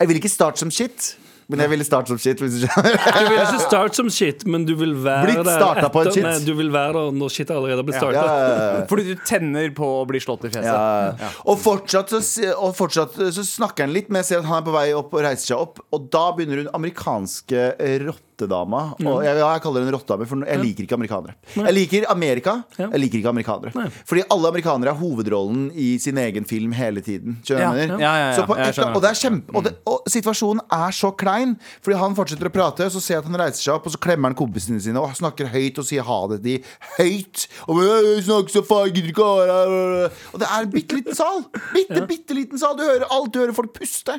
Jeg vil ikke starte som shit, men jeg ville starte som shit. Hvis du skjønner. Du vil ikke starte som shit, men du vil være Blitt der startet på en shit. Nei, du vil være der når shit allerede har blitt starta. Ja, ja, ja. Fordi du tenner på å bli slått i fjeset. Ja. Og, fortsatt så, si- og fortsatt så snakker han litt, men jeg ser at han er på vei opp og reiser seg opp. Og da begynner hun amerikanske rottedama. Og jeg, ja, jeg kaller henne rottedame, for jeg liker ikke amerikanere. Jeg liker Amerika, jeg liker ikke amerikanere. Fordi alle amerikanere har hovedrollen i sin egen film hele tiden. Skjønner du og, situasjonen er så klein, fordi han fortsetter å prate, så ser jeg at han reiser seg opp, og så klemmer han kompisene sine og snakker høyt og sier ha det til de høyt. Og, så faen, jeg gidder ikke å høre her». og det er en bitte liten sal. Bitte, bitte liten sal. Du hører alt, du hører folk puste.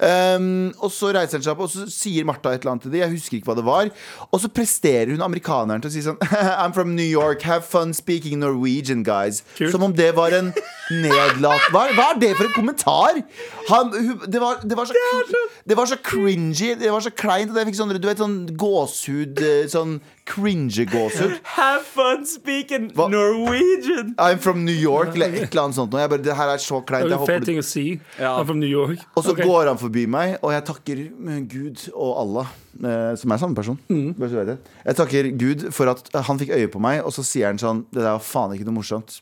Um, og så reiser han seg opp, og så sier Martha et eller annet til dem. Jeg husker ikke hva det var. Og så presterer hun amerikaneren til å si sånn I'm from New York, have fun speaking Norwegian, guys. Kult. Som om det var en nedlat... Hva, hva er det for en kommentar? Han, det, var, det, var så, det var så cringy, det var så kleint og jeg fikk sånn, du vet, sånn gåshud eh, Sånn cringe-gåshud. Have fun speaking Hva? Norwegian! I'm from New York, eller et eller annet sånt. Jeg bare, det her er så Det kleint. er Jeg fet ting å si. I'm from New York. Og så går han forbi meg, og jeg takker eh, Gud og Allah, eh, som er samme person. Det. Jeg takker Gud for at han fikk øye på meg, og så sier han sånn Det der var faen ikke noe morsomt.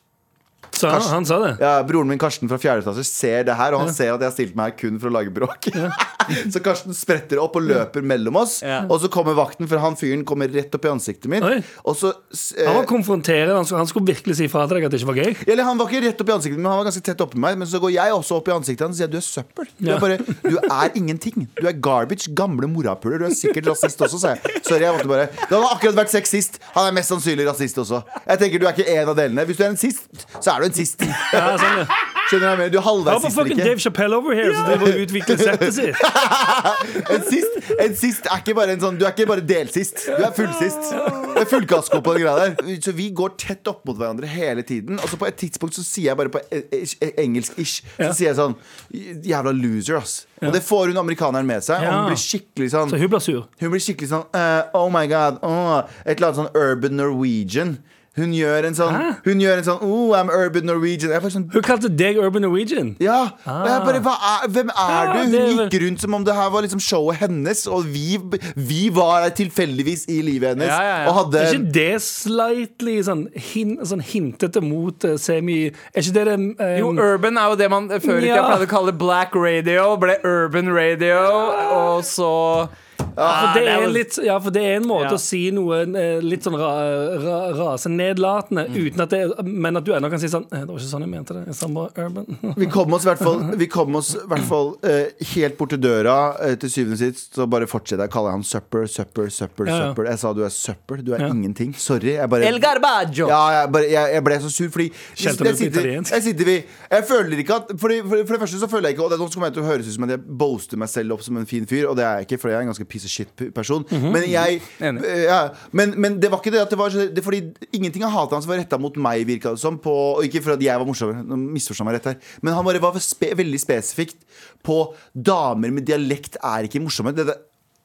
Så han, han sa det. Ja, Broren min Karsten fra 4. klasse ser det her, og han ser at jeg har stilt meg her kun for å lage bråk. så Karsten spretter opp og løper mellom oss, Ja. og så kommer vakten, for han fyren kommer rett opp i ansiktet mitt. Oi. Og så eh, Han var konfronterende. Han skulle, han skulle virkelig si fra til deg at det ikke var gøy. Eller han var ikke rett opp i ansiktet, men han var ganske tett oppi meg. Men så går jeg også opp i ansiktet hans og sier du er søppel. Du Ja. er bare, du er ingenting. Du er garbage. Gamle morapuler. Du er sikkert rasist også, sa jeg. Sorry, jeg måtte bare Det hadde akkurat vært sexist. Han er mest sannsynlig rasist også. Jeg tenker Du er ikke en av delene. Hvis du er en sist, så er du en sist. Ja, sånn, ja. Skjønner jeg mer? Du er halvveis sist fucking. Dave Chappelle over here, som driver og utvikler settet sitt. En sist, en sist er ikke bare en sånn Du er ikke bare delsist. Du er fullsist. Det er fullkasko på den greia der. Så vi går tett opp mot hverandre hele tiden. Og så på et tidspunkt så sier jeg bare på e- e- engelsk-ish Så Ja. sier jeg sånn Jævla loser, ass. Og det får hun amerikaneren med seg. Og hun blir skikkelig sånn Så hun blir sur. Hun blir skikkelig sånn uh, Oh my god. Uh, et eller annet sånn urban Norwegian. Hun gjør en sånn Hæ? Hun gjør en sånn Oh, I'm urban Norwegian. Jeg er sånn Hun kalte deg Urban Norwegian. ja, og jeg bare, hva er, Hvem er Ja, du? Hun det gikk rundt som om det her var liksom showet hennes, og vi, vi var tilfeldigvis i livet hennes. Ja, ja, ja. Og hadde Er ikke det slightly sånn, hin, sånn hintete mot eh, semi Er ikke det det eh, Jo, urban er jo det man før i tida Ja. pleide å kalle black radio. Ble urban radio, og så For det det er litt, ja, for det er en måte Ja. å si noe eh, litt sånn ra, ra, rasenedlatende, Mm. uten at det, men at du ennå kan si sånn eh, Det var ikke sånn jeg mente det. Jeg sa bare urban. Vi kom oss i hvert fall, vi kom oss, i hvert fall eh, helt bort til døra. til syvende og sist så bare fortsetter jeg å kalle han supper, supper, supper. Ja, ja. supper Jeg sa du er supper. Du er Ja. ingenting. Sorry. Jeg bare El garbaggio! Ja, jeg, bare, jeg, jeg ble så sur, fordi Skjelte jeg du italiensk? jeg sitter vi Jeg føler ikke at fordi, for, for det første så føler jeg ikke Og det, nå kommer jeg til å høres ut som at jeg boaster meg selv opp som en fin fyr, og det er jeg ikke, for jeg er en ganske piece shit-person. Mhm. Men jeg eh, ja, men, men det var ikke det at det var det, Fordi ingenting av hatet hans var retta mot meg, virka det som. På, og ikke for at jeg var morsommere, misforstå meg rett her. Men han bare var spe, veldig spesifikt på damer med dialekt er ikke morsomme. Det, det,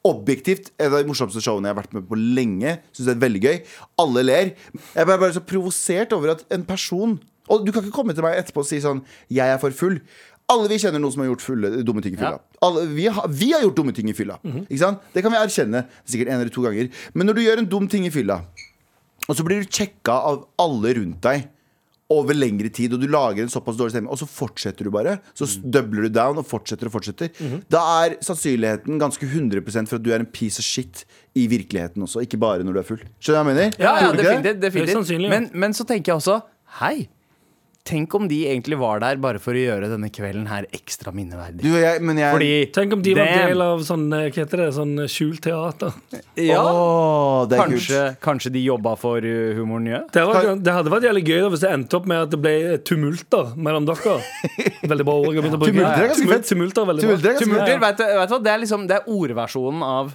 Objektivt et av de morsomste showene jeg har vært med på lenge. Synes det er veldig gøy Alle ler. Jeg ble bare så provosert over at en person Og du kan ikke komme til meg etterpå og si sånn Jeg er for full. Alle vi kjenner noen som har gjort fulle, dumme ting i fylla. Alle, vi, har, vi har gjort dumme ting i fylla. Ikke sant? Det kan vi erkjenne sikkert en eller to ganger. Men når du gjør en dum ting i fylla, og så blir du sjekka av alle rundt deg over lengre tid, og du lager en såpass dårlig stemme, og så fortsetter du bare. Så mm. doubler du down og fortsetter og fortsetter. Da er sannsynligheten ganske 100 for at du er en piece of shit i virkeligheten også, ikke bare når du er full. Skjønner du hva jeg mener? Ja, ja, det, det? det, definitivt. det? men, men så tenker jeg også Hei, tenk om de egentlig var der bare for å gjøre denne kvelden her ekstra minneverdig. Du, jeg, men jeg Fordi Tenk om de var Damn. del av sånn eh, hva heter det, sånn eh, skjult teater. Ja, oh, det er kanskje, kult. kanskje de jobba for uh, humoren Njø? Det, var, det hadde vært jævlig gøy da hvis det endte opp med at det ble tumulter mellom dere. Veldig bra ord. Tumulter er ganske Tumult- fett. Tumulter er veldig Tumulter er bra. Tumulter, vet du, vet du hva? Det er liksom Det er ordversjonen av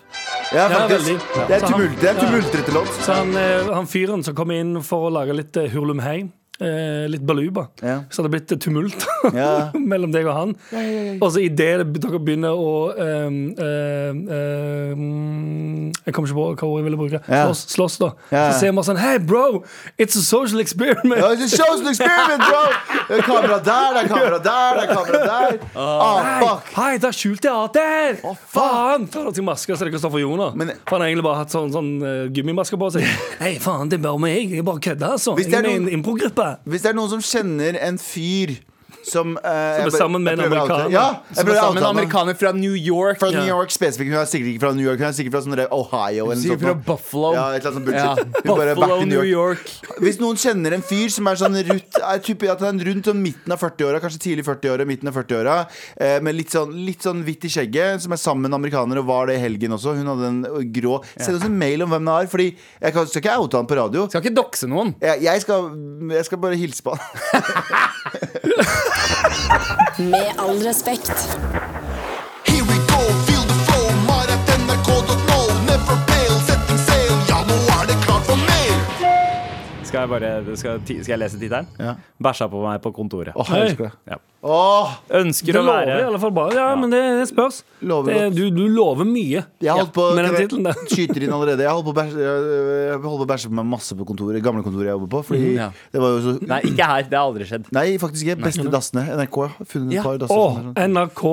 Ja, faktisk. Det er tumulter, det er tumultrete låt. Så han, eh, han fyren som kom inn for å lage litt eh, hurlumhei, eh, litt baluba, Ja. så hadde det blitt eh, tumult Ja. mellom deg og han. Og så idet dere begynner å eh, ehm, Jeg kommer ikke på hva jeg ville bruke. Ja. Slåss, slåss da. Ja. Så ser man sånn Hey, bro! It's a social experiment! Ja, it's a social experiment, bro! Det er kamera der, det er kamera der, det er kamera der. Ah, Hei, fuck. hei, det er skjult teater! faen! Tar av seg maska så det er for Joner. Men- For han har egentlig bare hatt sånn, sånn uh, gummimaske på seg. Hei, faen, det er bare meg. Jeg bare kødder, altså. Hvis Jeg det er er med i noen- en improgruppe. Hvis det er noen som kjenner en fyr som uh, som er sammen med en amerikaner. Ja, Som er sammen med en amerikaner fra New York. Fra New York spesifikt. Hun er sikkert ikke fra New York, hun er sikkert fra sånn Ohio. Hun sier Sikkert fra. Buffalo. Ja, et eller annet sånt Ja, Buffalo, New York. Hvis noen kjenner en fyr som er sånn rundt, er type, at han er rundt sånn midten av 40-åra, kanskje tidlig 40-åra, midten av 40-åra, eh, med litt sånn, litt sånn hvitt i skjegget, som er sammen med en amerikaner, og var det i helgen også. Hun hadde en grå Send oss en mail om hvem det er, Fordi jeg kan, skal ikke oute han på radio. Skal ikke dokse noen. Jeg, jeg, skal, jeg skal bare hilse på han. Med all respekt. Here we go, feel the flow, mar.nrk.no. Never fail, setting sail, ja, nå er det klart for mer. Skal jeg, bare, skal, skal jeg lese tittelen? Ja. Bæsja på meg på kontoret. Åh, jeg elsker det. Ja. Åh, Ønsker å være i alle fall bare. Ja, men det, det spørs. Lover Det, du, du lover mye. jeg holdt på med den jeg. Skyter inn allerede. Jeg holdt på å bæsje, på meg masse på kontoret, gamle kontoret jeg jobber på. Fordi mm, ja. det var jo så Nei, ikke her. Det har aldri skjedd. Nei, faktisk ikke. Beste dassene. NRK har funnet Ja. et par dasser. Åh, sånn. NRK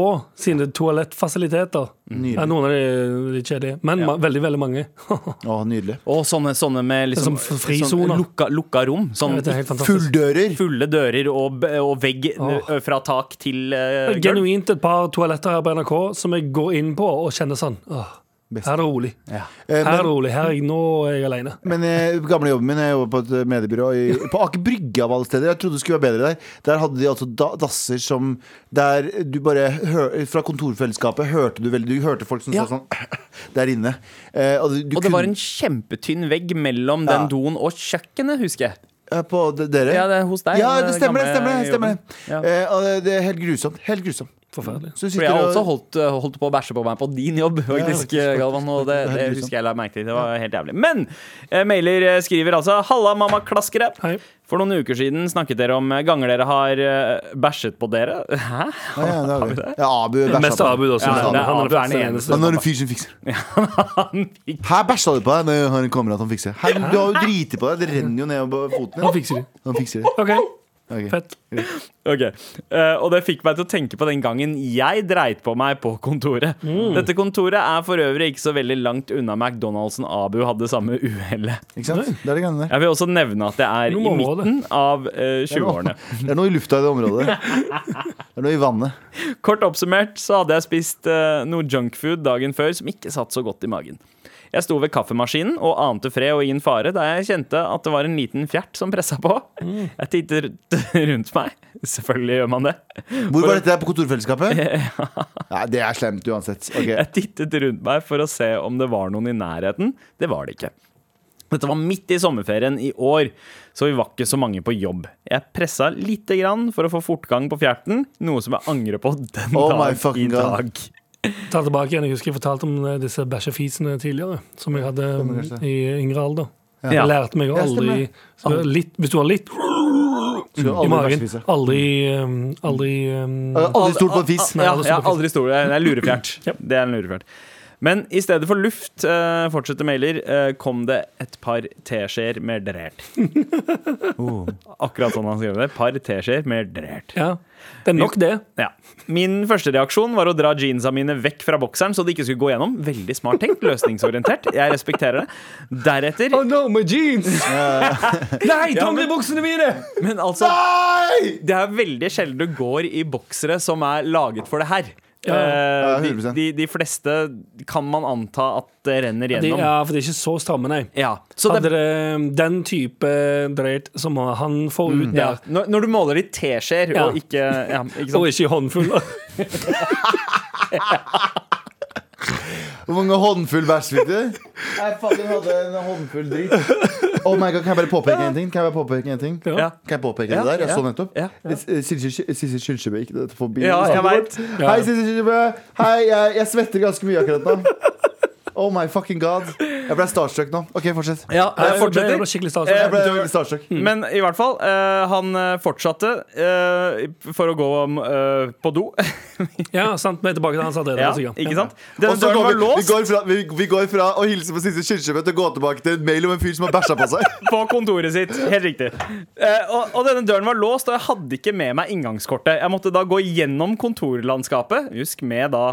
sine toalettfasiliteter. Nydelig. Ja, noen av de litt kjedelige, men ma veldig, veldig mange. Åh, nydelig. Og sånne, sånne med liksom, Som frisoner. sånn lukka, lukka rom. Sånn er. Fulldører! fulle dører og, og vegg Åh. ø, fra tak til uh, gulv. Genuint et par toaletter her på NRK som jeg går inn på og kjenner sånn åh, Best. Her er det rolig. Ja. Her er det rolig. Her er jeg, nå er jeg alene. men eh, gamle jobben min, jeg jobber på et mediebyrå i, på Aker Brygge av alle steder. Jeg trodde det skulle være bedre der. Der hadde de altså da, dasser som Der du bare hør, Fra kontorfellesskapet hørte du veldig Du hørte folk som Ja. sa sånn der inne. Eh, og du, du Og det var en kjempetynn vegg mellom Ja. den doen og kjøkkenet, husker jeg. Eh, På dere? Ja, det er hos deg. Ja, det stemmer, det. stemmer, det, stemmer. Ja. Eh, det er helt grusomt. Helt grusomt. Forferdelig. Så For jeg har også holdt, uh, holdt på å bæsje på meg på din jobb, faktisk, faktisk. Galvan. Og det, Det er husker jeg la merke til. Det var helt jævlig. Men eh, mailer eh, skriver altså Halla, mamma klaskere. Hei. For noen uker siden snakket dere om eh, ganger dere har eh, bæsjet på dere. Hæ? Ja, ja, det har vi? Ja, Abu mest bæsja på. Abu. Ja, er- det han Abu den eneste. Han er en fyr som fikser. Her bæsja du på deg. Når han kommer at han fikser. Her, du har jo driti på deg. Det renner jo ned på foten Han fikser det. Han fikser det. OK. Ok. Fett. Ok, Uh, Og det fikk meg til å tenke på den gangen jeg dreit på meg på kontoret. Mm. Dette kontoret er for øvrig ikke så veldig langt unna McDonald'sen Abu hadde samme uhellet. Ikke sant? Det er det greiene. Jeg vil også nevne at det er i midten av uh, 20-årene. Det er noe i lufta i det området. Det er noe i vannet. Kort oppsummert så hadde jeg spist uh, noe junkfood dagen før som ikke satt så godt i magen. Jeg sto ved kaffemaskinen og ante fred og ingen fare da jeg kjente at det var en liten fjert som pressa på. Jeg tittet rundt meg. Selvfølgelig gjør man det. Hvor var dette? På kontorfellesskapet? Ja, det er slemt uansett. Okay. Jeg tittet rundt meg for å se om det var noen i nærheten. Det var det ikke. Dette var midt i sommerferien i år, så vi var ikke så mange på jobb. Jeg pressa lite grann for å få fortgang på fjerten, noe som jeg angrer på den Oh dag i dag. God. Dag. Ta tilbake igjen. Jeg husker jeg fortalte om eh, disse bæsjefisene tidligere, som jeg hadde Stemmer mm, i yngre alder. Ja. Jeg lærte meg aldri litt, Hvis du har litt i magen, aldri um, Aldri um, Aldri stolt på en fis. Ja, aldri stort aldri. Det er lurefjert. Det er en lurefjert. Men i stedet for luft, uh, fortsetter mailer, eh, kom det et par teskjeer med drert. Oh, akkurat sånn han skrev det. Par teskjeer med drert. Ja. Det er nok det. Ja. Min første reaksjon var å dra jeansa mine vekk fra bokseren så de ikke skulle gå gjennom. Veldig smart tenkt, løsningsorientert. Jeg respekterer det. Deretter Oh no, my jeans! Nei, ta med buksene mine! Men altså, Nei! det er veldig sjelden du går i boksere som er laget for det her. Ja. Eh, Ja, de, de, de fleste kan man anta at det renner gjennom. ja, for det er ikke så stramme, nei. Ja, så Hadde det, um, den type dreit som han får ut ja. der, når, når du måler i teskjeer Ja. og ikke, ja, ikke og ikke i håndfuller Hvor mange håndfull bæsj fikk du? Jeg fucking hadde en håndfull dritt. Oh my god, Kan jeg bare påpeke en ting? Kan jeg bare påpeke en ting? Ja. Kan jeg påpeke Ja, det der? Jeg ja. så nettopp. Ja. Eh, Sissel Sissel Kyrkjebø gikk forbi. Ja, jeg vet. Hei, Sissel Kyrkjebø. Hei, jeg, jeg svetter ganske mye akkurat nå. Oh my fucking god. Jeg ble starstruck nå. OK, fortsett. Ja, jeg Jeg fortsetter. ble skikkelig stas. Eh, Jeg ble starstruck. starstruck. Men i hvert fall, uh, han eh, fortsatte uh, for å gå eh, på do. Ja, sant, vi er tilbake til han satt ja, ikke sant? Denne døren var vi, vi, går fra, vi, vi går fra å hilse på siste kirkemøte og gå tilbake til en mail om en fyr som har bæsja på seg. på kontoret sitt. Helt riktig. Eh, og, og denne døren var låst, og jeg hadde ikke med meg inngangskortet. Jeg måtte da gå gjennom kontorlandskapet, husk med da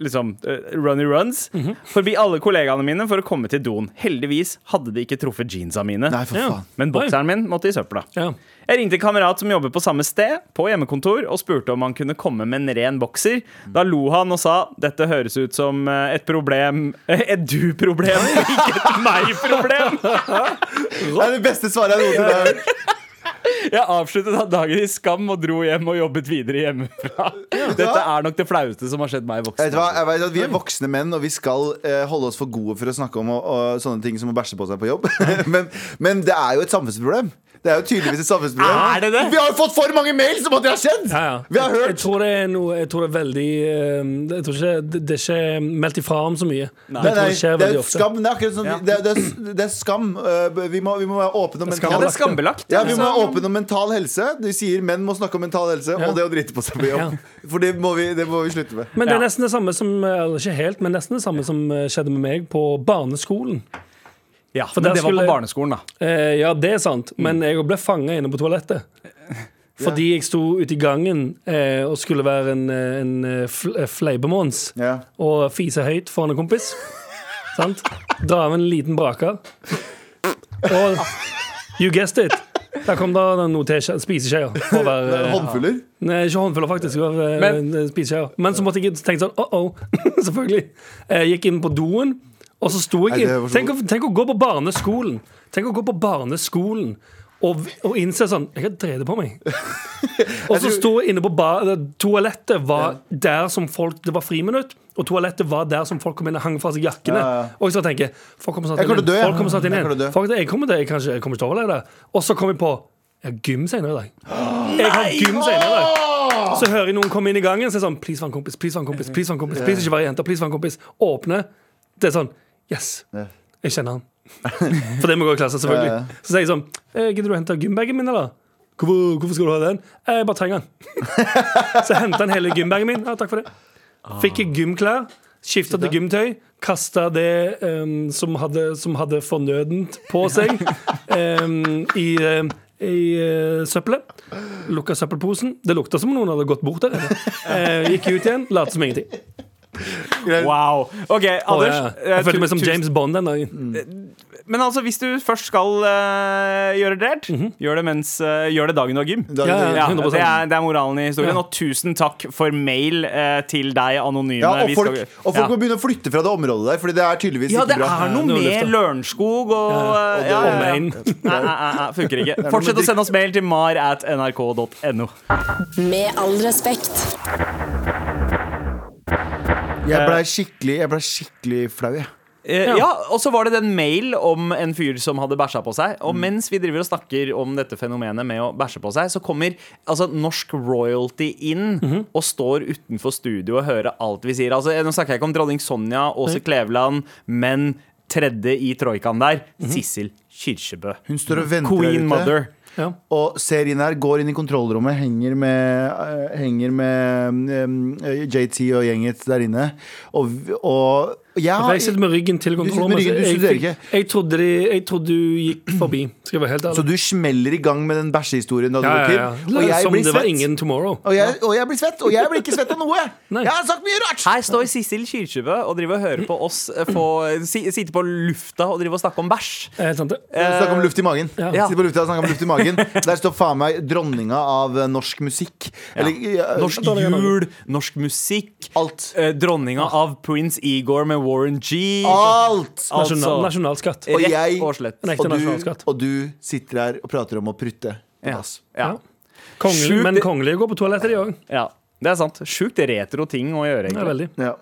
liksom eh, liksom runs mm runs, forbi alle kollegaene mine for å komme til doen. Heldigvis hadde de ikke truffet jeansa mine. Nei, for Ja. faen. Men bokseren min måtte i søpla. Ja. Jeg ringte en kamerat som jobber på samme sted, på hjemmekontor, og spurte om han kunne komme med en ren bokser. Da lo han og sa dette høres ut som eh, et problem Et du-problem, ikke et meg-problem. Det er det beste svaret jeg har hørt. Jeg avsluttet da dagen i skam og dro hjem og jobbet videre hjemmefra. Dette er nok det flaueste som har skjedd meg i Vet hva? Jeg vet at Vi er voksne menn, og vi skal eh, holde oss for gode for å snakke om og, og sånne ting som å bæsje på seg på jobb. men, men det er jo et samfunnsproblem. Det er jo tydeligvis et samfunnsproblem. Er det det? Vi har jo fått for mange mails om at det har skjedd! Ja, ja. Vi har Jeg, jeg hørt tror det er noe Jeg tror det er veldig eh, Jeg tror ikke Det, det er ikke meldt ifra om så mye. Nei, Jeg det skjer veldig ofte. skam. Det er akkurat sånn, Ja. det, det, er, det er skam. Eh, Vi må, vi må være åpne om Ja, mental det er skambelagt. ja, vi må være åpne om mental helse. De sier menn må snakke om mental helse og det å drite på seg på jobb. For det må, vi, det må vi slutte med. Men det er nesten det samme som Eller ikke helt, men nesten det samme som eh, skjedde med meg på barneskolen. Ja, For men det det var på barneskolen, da. Eh, ja, det er sant, men jeg ble fanga inne på toalettet. Fordi jeg sto ute i gangen eh, og skulle være en, eh, en eh, eh, fleipemons Ja. og fise høyt foran en kompis. Sant? Dra av en liten braker. Og you guessed it. Der kom da noen teskje- spiseskjeer. for å være, eh, Håndfuller. Nei, ikke håndfuller, faktisk. Det var, eh, Men- spiseskjeer. Men så måtte jeg tenke sånn oh-oh. Selvfølgelig. Jeg gikk inn på doen, og så sto jeg det var så- tenk, tenk å gå på barneskolen. Tenk å gå på barneskolen og, og innse sånn Jeg har drevet på meg. og så sto jeg inne på ba Toalettet var der som folk Det var friminutt, og toalettet var der som folk kom inn og hang fra seg jakkene. Ja, ja. Og jeg så tenker Folk kommer snart inn. dø. Folk kommer snart inn Jeg dø. Folk, jeg kommer til jeg, kanskje, jeg kommer ikke til å overleve det. Og så kom jeg på Jeg har gym senere i dag. Jeg har gym senere i dag. Så hører jeg noen komme inn i gangen og si sånn Please, vær en kompis. Please, vær en kompis. Please, vær en kompis. Please, ikke være jenter. Please, vær en kompis. Åpne. Det er sånn Yes. Jeg kjenner han. For det må gå i klasse, selvfølgelig. Ja, ja. Så sier jeg sånn eh, Gidder du å hente gymbagen min, eller? Hvorfor, hvorfor skal du ha den? Eh, Jeg bare trenger den. Så henta han hele gymbagen min. Ja, takk for det. Fikk jeg gymklær. Skifta til gymtøy. Kasta det um, som, hadde, som hadde fornødent på seg, um, i, um, i uh, søppelet. Lukka søppelposen. Det lukta som om noen hadde gått bort der. Uh, gikk ut igjen, lot som ingenting. Wow. OK, Anders. jeg, eh, jeg følte meg som James Bond den dagen. Men altså, hvis du først skal uh, gjøre det, gjør det mens uh, Gjør det dagen du har gym. Da- Ja, ja, Ja, det, er, det er moralen i historien. Ja. Og tusen takk for mail uh, til deg, anonyme. Ja, og Vi folk, skal- og folk ja. må begynne å flytte fra det området der, Fordi det er tydeligvis Ja, ikke det er noe med. Lørenskog og og ja, ja, ja. Omegn. Funker ikke. Fortsett å sende oss mail til mar at nrk.no. Med all respekt. Jeg ble skikkelig, jeg ble skikkelig flau, jeg. Eh, ja, og så var det den mail om en fyr som hadde bæsja på seg. Og mens vi driver og snakker om dette fenomenet med å bæsje på seg, så kommer altså norsk royalty inn og står utenfor studio og hører alt vi sier. Altså, Nå snakker jeg ikke om dronning Sonja, Åse Kleveland, men tredje i troikaen der, Sissel Kyrkjebø. Hun står Queen mother. Og ser inn her, går inn i kontrollrommet, henger med, eh, henger med um, JT og gjenget der inne. Og, og jeg, har, jeg sitter med ryggen til kontrollrommet. ryggen, du så studerer jeg, jeg, trodde de, jeg trodde du gikk forbi. Skal jeg være helt Så du smeller i gang med den bæsjehistorien da du Ja, var ja, ja. Og jeg Som blir det var svett. ingen tomorrow. Og jeg, og jeg blir svett, og jeg blir ikke svett av noe! Jeg har sagt mye rart! Her står Sissel Kyrkjebø og driver og hører på oss eh, få, si, sitte på lufta og drive og snakke om bæsj. Eh, helt sant det? Snakk om luft i magen. Ja. Sitte på lufta og snakke om luft i magen Der står faen meg dronninga av eh, norsk musikk. Eller ja, Norsk jul, norsk musikk. alt. eh, dronninga av Prince Igor med Warren G. Alt! Nasjonal, Altså, nasjonalskatt. Og jeg- og du, og du sitter her og prater om å prutte. på Ja. Ja. Kongel, Sjukt men kongelige går på toalettet, de òg. ja, det er sant. Sjukt retro ting å gjøre, egentlig. Ja.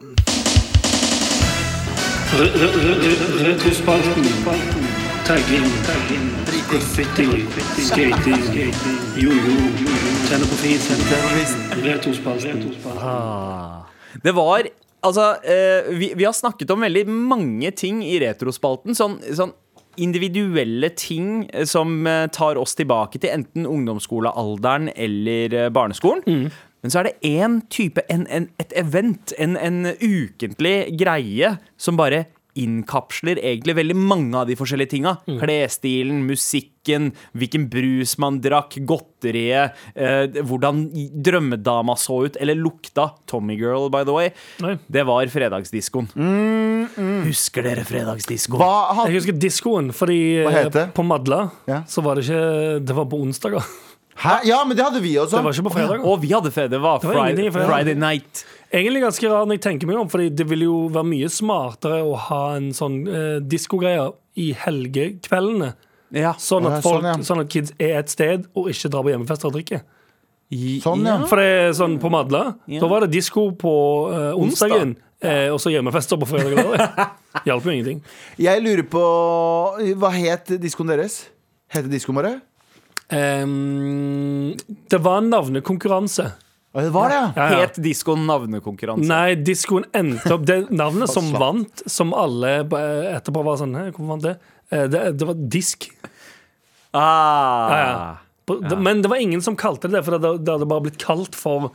Retrospalten. Tagging. Graffiti. Skating. Jojo. Tenne på fisen. Retrospalten. Det var Altså, eh, vi, vi har snakket om veldig mange ting i retrospalten. Sånn, sånn individuelle ting eh, som eh, tar oss tilbake til enten ungdomsskolealderen eller eh, barneskolen. Men så er det én type, en, en, et event, en, en ukentlig greie, som bare innkapsler egentlig veldig mange av de forskjellige tinga. Klesstilen, musikken, hvilken brus man drakk, godteriet, eh, hvordan drømmedama så ut, eller lukta. Tommy Girl, by the way. Nei. Det var fredagsdiskoen. Husker dere fredagsdiskoen? Hva Jeg husker diskoen, fordi Hva eh, det? på Madla Ja. så var det ikke Det var på onsdager. Hæ? Ja, men det hadde vi også. Det var ikke på fredag. Og vi hadde fred. Det var, var Friday, fredag. Friday night. Egentlig ganske rar når jeg tenker meg om, Fordi det vil jo være mye smartere å ha en sånn eh, diskogreie i helgekveldene. Ja. Sånn at, folk, sånn, ja. sånn at kids er et sted og ikke drar på hjemmefester og drikker. Sånn, ja. For det er sånn på Madla. Ja. Da var det disko på eh, onsdagen, eh, og så hjemmefester på fredag og lørdag. Hjalp jo ingenting. Jeg lurer på Hva het diskoen deres? Het det diskoen bare? Um, det var en navnekonkurranse. Det var det, ja. Ja, ja. Het diskoen navnekonkurranse. Nei, diskoen endte opp Det navnet som vant, som alle eh, etterpå var sånn hvorfor vant det? Eh, Det, det var disk. Ah. Ja, ja. Men det var ingen som kalte det det, for det, det hadde bare blitt kalt for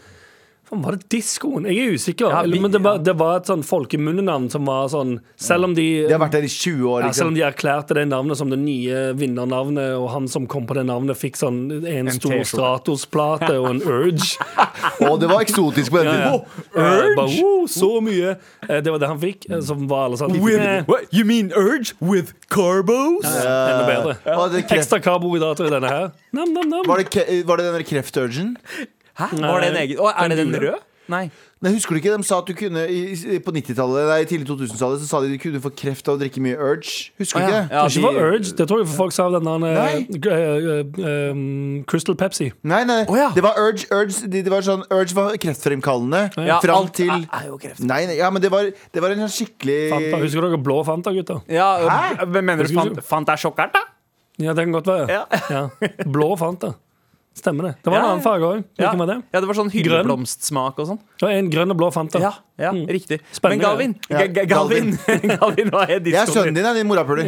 Faen, Var det diskoen? Jeg er usikker. Ja, vi- men det var, det var et sånn folkemunnenavn som var sånn Selv om de, De har vært der i 20 år. ja, selv om Liksom. de erklærte det navnet som det nye vinnernavnet, og han som kom på det navnet, fikk sånn en, stor Stratos-plate og en Urge. Og det var eksotisk på den Ja, ja. Urge? Bare, oh, så mye! Eh, Det var det han fikk. eh, Som var alle sånn with, What, you mean urge with carbos? Enda bedre. Ekstra karbohydrater i denne her. Nam, nam, nam. Var det, var det den krefturgen? Hæ? Var det en egen Å, Er det den Den gule. rød? Nei. Nei, husker du ikke? De sa at du kunne i, På 90-tallet, nei, tidlig 2000-tallet Så sa de du kunne få kreft av å drikke mye Urge. Husker du Å, ja. ikke? Ja, Ikke for de- Urge. Det tror jeg for folk sa av den der Nei. eh, eh, eh, um, Crystal Pepsi. Nei, nei, Å, ja. det var Urge. Urge det, det var sånn, Urge var kreftfremkallende Ja, fram alt til er, er jo kreft. Nei, nei, ja, men det var, det var en sånn skikkelig Fanta. Husker dere blå Fanta, gutter? Ja, Hæ? men Mener du Fanta Fant- Fanta sjokkert, da? Ja, det kan godt være. Ja. Ja. Blå Fanta. Stemmer det. Det var en annen farge òg. Ja. Det? ja, det var sånn hylleblomstsmak og sånn. Var en grønn og blå Fanta. Ja, ja riktig. Men Galvin, Ja, Ga- Ga- Galvin, Galvin, hva er Jeg er sønnen din? er din morapuler.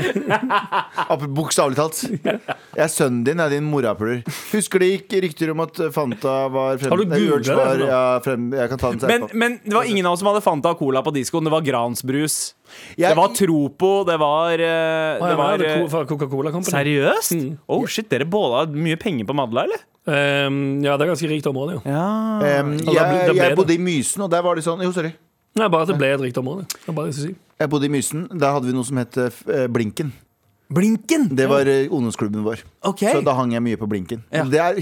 Bokstavelig talt. Jeg er sønnen din, er din morapuler. Husker det gikk rykter om at Fanta var frem... Har du nei, googlet det, var- Ja, frem, jeg kan ta den Men, men det var ingen av oss som hadde Fanta og Cola på diskoen. Det var gransbrus Jeg- Det var Tropo, det var eh, Ah, ja, Det var det er eh, fra Coca-Cola Company. Seriøst? Oh shit, Dere båda mye penger på Madla, eller? Um, ja, det er ganske rikt område, jo. Ja ble- jeg, da ble jeg det. bodde i Mysen, og der var det sånn Jo, sorry. Nei, bare at det ble et rikt område. Det bare det jeg si. Jeg bodde i Mysen. Der hadde vi noe som het eh, Blinken. Blinken! Det var eh, ungdomsklubben vår. Okay. Så da hang jeg mye på Blinken. Ja. Det er,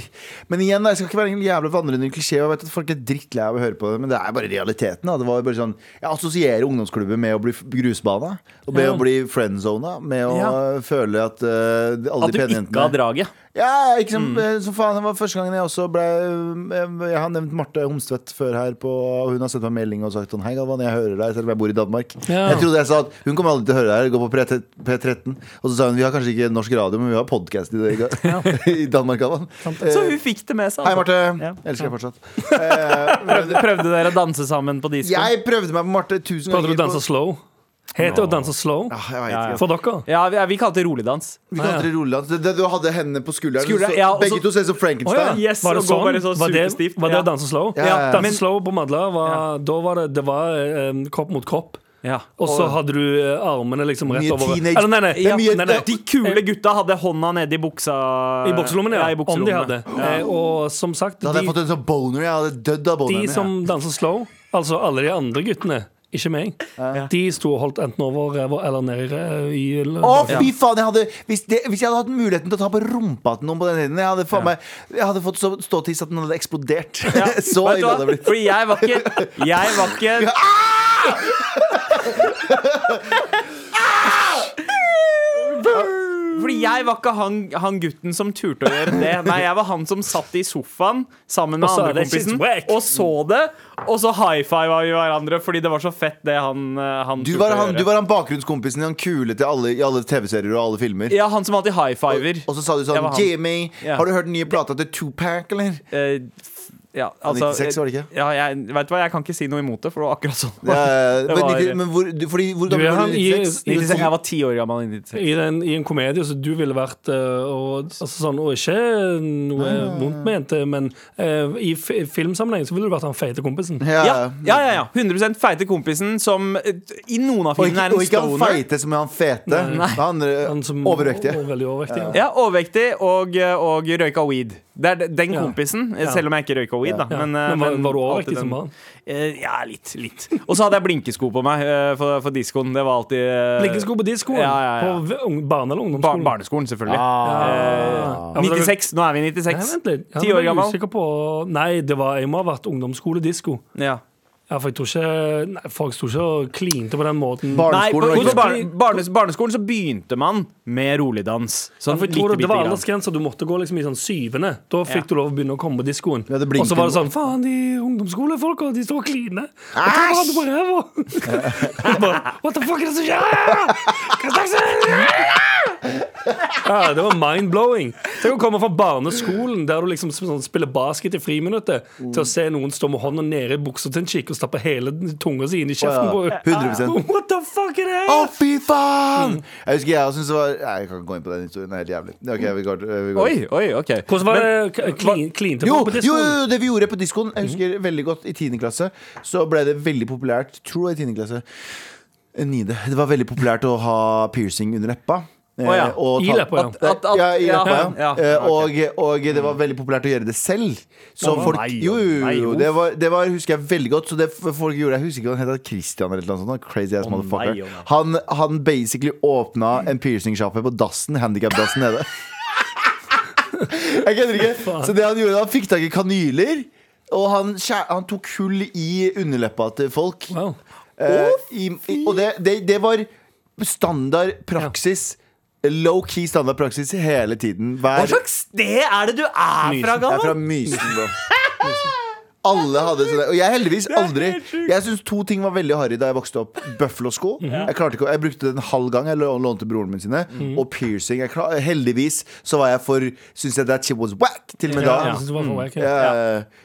men igjen, da, jeg skal ikke være en jævla vandrende klisjé. Jeg vet at folk er drittlei av å høre på det, men det er bare realiteten. Da. Det var bare sånn, jeg assosierer ungdomsklubben med å bli grusbana. Og med Ja. å bli friendzona. Med å Ja. føle at uh, alle At de du ikke har draget. Ja, ikke som, mm. som faen. Det var første gangen jeg også ble Jeg, Jeg har nevnt Marte Homstvedt før her, på, og hun har sendt meg melding og sagt sånn Hei, Galvan, jeg hører deg, selv om jeg bor i Danmark. Jeg trodde jeg sa at hun kommer aldri til å høre deg gå på P13. Og så sa hun vi har kanskje ikke norsk radio, men vi har podkast i, ja. i Danmark. Så hun fikk det med seg. Hei, altså. Marte. Ja. Elsker deg fortsatt. Eh, Prøvde, prøvde dere å danse sammen på disko? jeg prøvde meg på Marte tusen Prøvde du å danse slow? Heter det å danse slow? Ja, jeg vet Ja, ja. For dere? Ja, vi, vi kalte det roligdans. Vi kalte det roligdans Det- det- Du hadde hendene på skulderen. Skulderen, ja, også, begge to ser ut som Frankenstein. Yes, Var det sånn? bare så var, det, var det Ja. å danse slow? Ja, ja, ja. Danse slow på Madla, var, da var det, det var um, kropp mot kropp. Ja. Og så hadde du eh, armene liksom rett over Eller nei, nei, er nei, nei. De kule gutta hadde hånda nede i buksa I bukselommen, ja. i Om de hadde. Ja. og som sagt, Da hadde jeg fått en sånn boner. Jeg hadde dødd av de boneren. som danser slow, altså alle de andre guttene, ikke meg, de sto og holdt enten over ræva eller nede i Å, fy faen! Jeg hadde, hvis, det, hvis jeg hadde hatt muligheten til å ta på rumpa til noen på den tiden, jeg hadde, faen meg, jeg hadde fått så ståtiss at den hadde eksplodert. så ille hadde det blitt. Fordi jeg var ikke Jeg var ikke Fordi jeg var ikke han, han gutten som turte å gjøre det. Nei, jeg var han som satt i sofaen sammen med andre kompisen og så det. Og så high five vi hverandre fordi det var så fett, det han, eh, han Du turte var, å han, gjøre. du var han bakgrunnskompisen han kule til alle, i alle TV-serier og alle filmer. Ja, han som alltid high fiver. Og så sa du sånn. Jimmy, Ja. har du hørt den nye plata til Tupac, eller? Eh, f- ja, altså, 96 var det ikke? Ja, jeg, vet du hva, jeg kan ikke si noe imot det, for det var akkurat sånn. Ja, Det men, var- men hvor, du, fordi, hvor Du gammel var du? du? i- 96? 96, jeg var ti år gammel i 96. I, den, I en komedie så du ville vært eh, og, altså sånn, og ikke noe vondt ment, eh, men uh, i f filmsammenheng så ville du vært han feite kompisen. Ja. Ja, ja, ja, ja. 100 feite kompisen som i noen av filmene er en stoner. og ikke han feite som er han fete. Nei. Han Han som- overvektige. Og, veldig overvektig. Ja. Ja, overvektig og, og røyka weed. Det er den kompisen, Ja. selv om jeg ikke røyka weed. da Ja. men, eh, Men var, var du overvektig som barn? Eh, ja, litt. litt Og så hadde jeg blinkesko på meg eh, for, for diskoen. Det var alltid eh, Blinkesko på diskoen? Ja, ja, ja. På barne- eller Bar ungdomsskolen? barneskolen, selvfølgelig. Ah. Ja, 96. Nå er vi i Nei, 96. vent litt. Ja, Ti år gammel. På, nei, det var, jeg må ha vært ungdomsskoledisko. Ja. Ja, for jeg tror ikke nei, Folk sto ikke og klinte på den måten. Barneskolen, Nei, på, på barne, barnes, barneskolen så begynte man med roligdans. Sånn ja, tror det, det var aldersgrensa. Du måtte gå liksom i sånn syvende. Da fikk Ja. du lov å begynne å komme på diskoen. Ja, og så var det sånn Faen, de ungdomsskolefolka, de står og kliner. Hverandre på ræva. Bare, What the fuck er det som skjer? Hva slags Ja, det var mind-blowing. Tenk å komme fra barneskolen, der du liksom sånn, spiller basket i friminuttet, til å se noen stå med hånda nede i buksa til en chick og stappe hele tunga si inn i kjeften på Å, ja. 100%. What the fuck er det? Å, fy faen! Jeg husker jeg syntes det var Nei, jeg kan ikke gå inn på den historien. Det er helt jævlig. Ok, vi går, vi går. Oi, oi, ok. Hvordan var det k- klin- klinte Jo, på diskoen? jo, jo, det vi gjorde på diskoen Jeg husker veldig godt I 10. klasse Så ble det veldig populært Tror jeg i 10. klasse Nide. Det var veldig populært å ha piercing under leppa Ja. og ja. Ja, ja, ja. ja, Eh, det var veldig populært å gjøre det selv Så folk nei, Jo, jo, jo, det, var, det var, husker jeg veldig godt Så det folk gjorde Jeg husker ikke hva han het Christian eller noe sånt Crazy ass motherfucker nei, å, nei. han, han basically åpnet en piercing-sjappe på dassen Handicap-dassen nede Jeg kødder ikke. Så det han gjorde, han fikk tak i kanyler. Og han, han tok hull i underleppa til folk. Wow. Eh, i, i, og det, det, det var standard praksis. Low-key standard praksis hele tiden. Hva slags sted er det du er fra, jeg er fra Mysen, bro. Alle hadde sånne Og jeg heldigvis aldri Jeg syns to ting var veldig harry da jeg vokste opp. Buffalo-sko. Jeg klarte ikke Jeg brukte det en halv gang. Jeg lånte broren min sine. Og piercing. Jeg klar, heldigvis så var jeg for Syns jeg that shit was whack til og med da.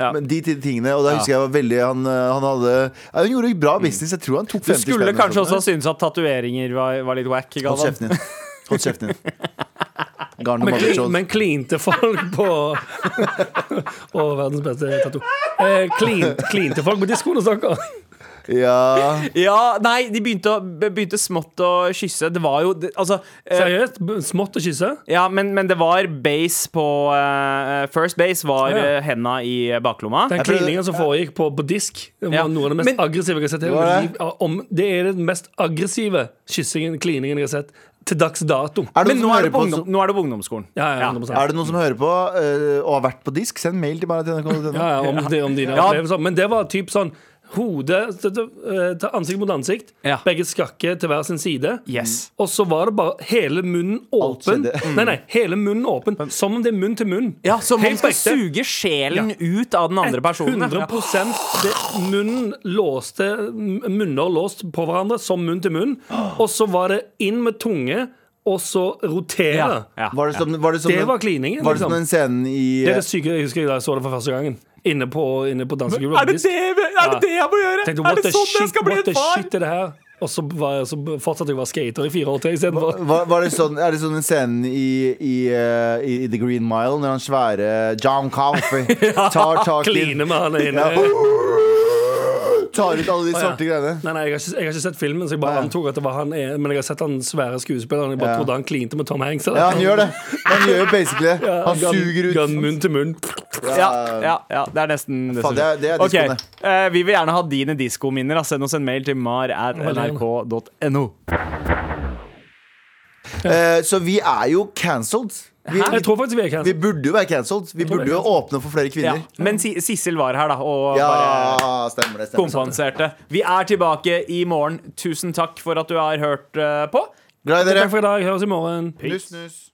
ja. Men de tingene Og da husker jeg var veldig Han, eh, han hadde Han gjorde bra business. Jeg tror han tok Du 50 skulle Du skulle kanskje også synes at tatoveringer var, var litt whack? Hold kjeften din. Hold kjeften din. Garn Men, men klinte folk på Å, verdens beste tattoo. Eh, klin, klinte folk på diskoen hos dere? Ja. Ja, nei, de begynte, å, begynte smått å kysse. Det var jo det, Altså eh, Seriøst? Smått å kysse? Ja, men, men det var base på eh, First base var Ja. uh, henda i baklomma. Den klininga som foregikk på, på disk, det var Ja. noe av det mest Men- aggressive jeg har sett. Ja, Om, det er den mest aggressive kyssingen, kliningen jeg har sett til dags dato. Er det Men nå er, det på på, ungdom, nå er det på ungdomsskolen. Ja, ja, 100%. er det noen som hører på uh, og har vært på disk? Send mail til meg. Ja, ja, om, det, om dine Ja. Men det var typ sånn hode til, til, eh, ansikt mot ansikt. Ja. Begge skakke til hver sin side. Yes. Og så var det bare hele munnen åpen. Mm. Nei, nei, hele munnen åpen Som om det er munn til munn. Ja, Så man Helt skal suge sjelen ut av den andre personen. 100 det, Munnen låste Munner låst på hverandre som munn til munn. Og så var det inn med tunge, og så rotere. Ja, ja. Var det som, var det som Det var kliningen. Var det som Liksom. den scenen i Det er det syke jeg husker da jeg så det for første gangen. Inne på, inne på dansegulvet. Er det det, er det det jeg må gjøre? Tenkte, er det sånn shit, jeg skal bli en far? shit er det her? Og så, var så fortsatte jeg å være skater i fire år til istedenfor. var, var sånn, er det sånn en scene i, i, eh, i, i The Green Mile når han svære John Comfrey tar tak i Kline med han inne. Ja. Tar ut alle de svarte greiene. Nei, nei, jeg har, ikke, jeg har ikke sett filmen, så jeg bare antok at det var han er, Men jeg har sett han svære skuespilleren. Jeg bare Ja. trodde han klinte med Tom Hanks. eller? Ja, han gjør det. Han gjør jo basically det. Han Gun- suger Gun ut. munn til munn. Ja, ja, ja, det er nesten det Faen, det er- det er okay. eh, Vi vil gjerne ha dine diskominner. Send oss en mail til mar.nrk.no. at nrk.no. Eh, Så vi er jo cancelled. Vi, Jeg tror faktisk vi er vi burde jo være cancelled. Vi burde vi jo åpne for flere Ja. kvinner. Men Sissel var her, da, og bare Ja, stemmer det. Stemmer. kompenserte. Vi er tilbake i morgen. Tusen takk for at du har hørt eh, på. Glad i Takk for i dag. Høres i morgen. Nuss, nuss.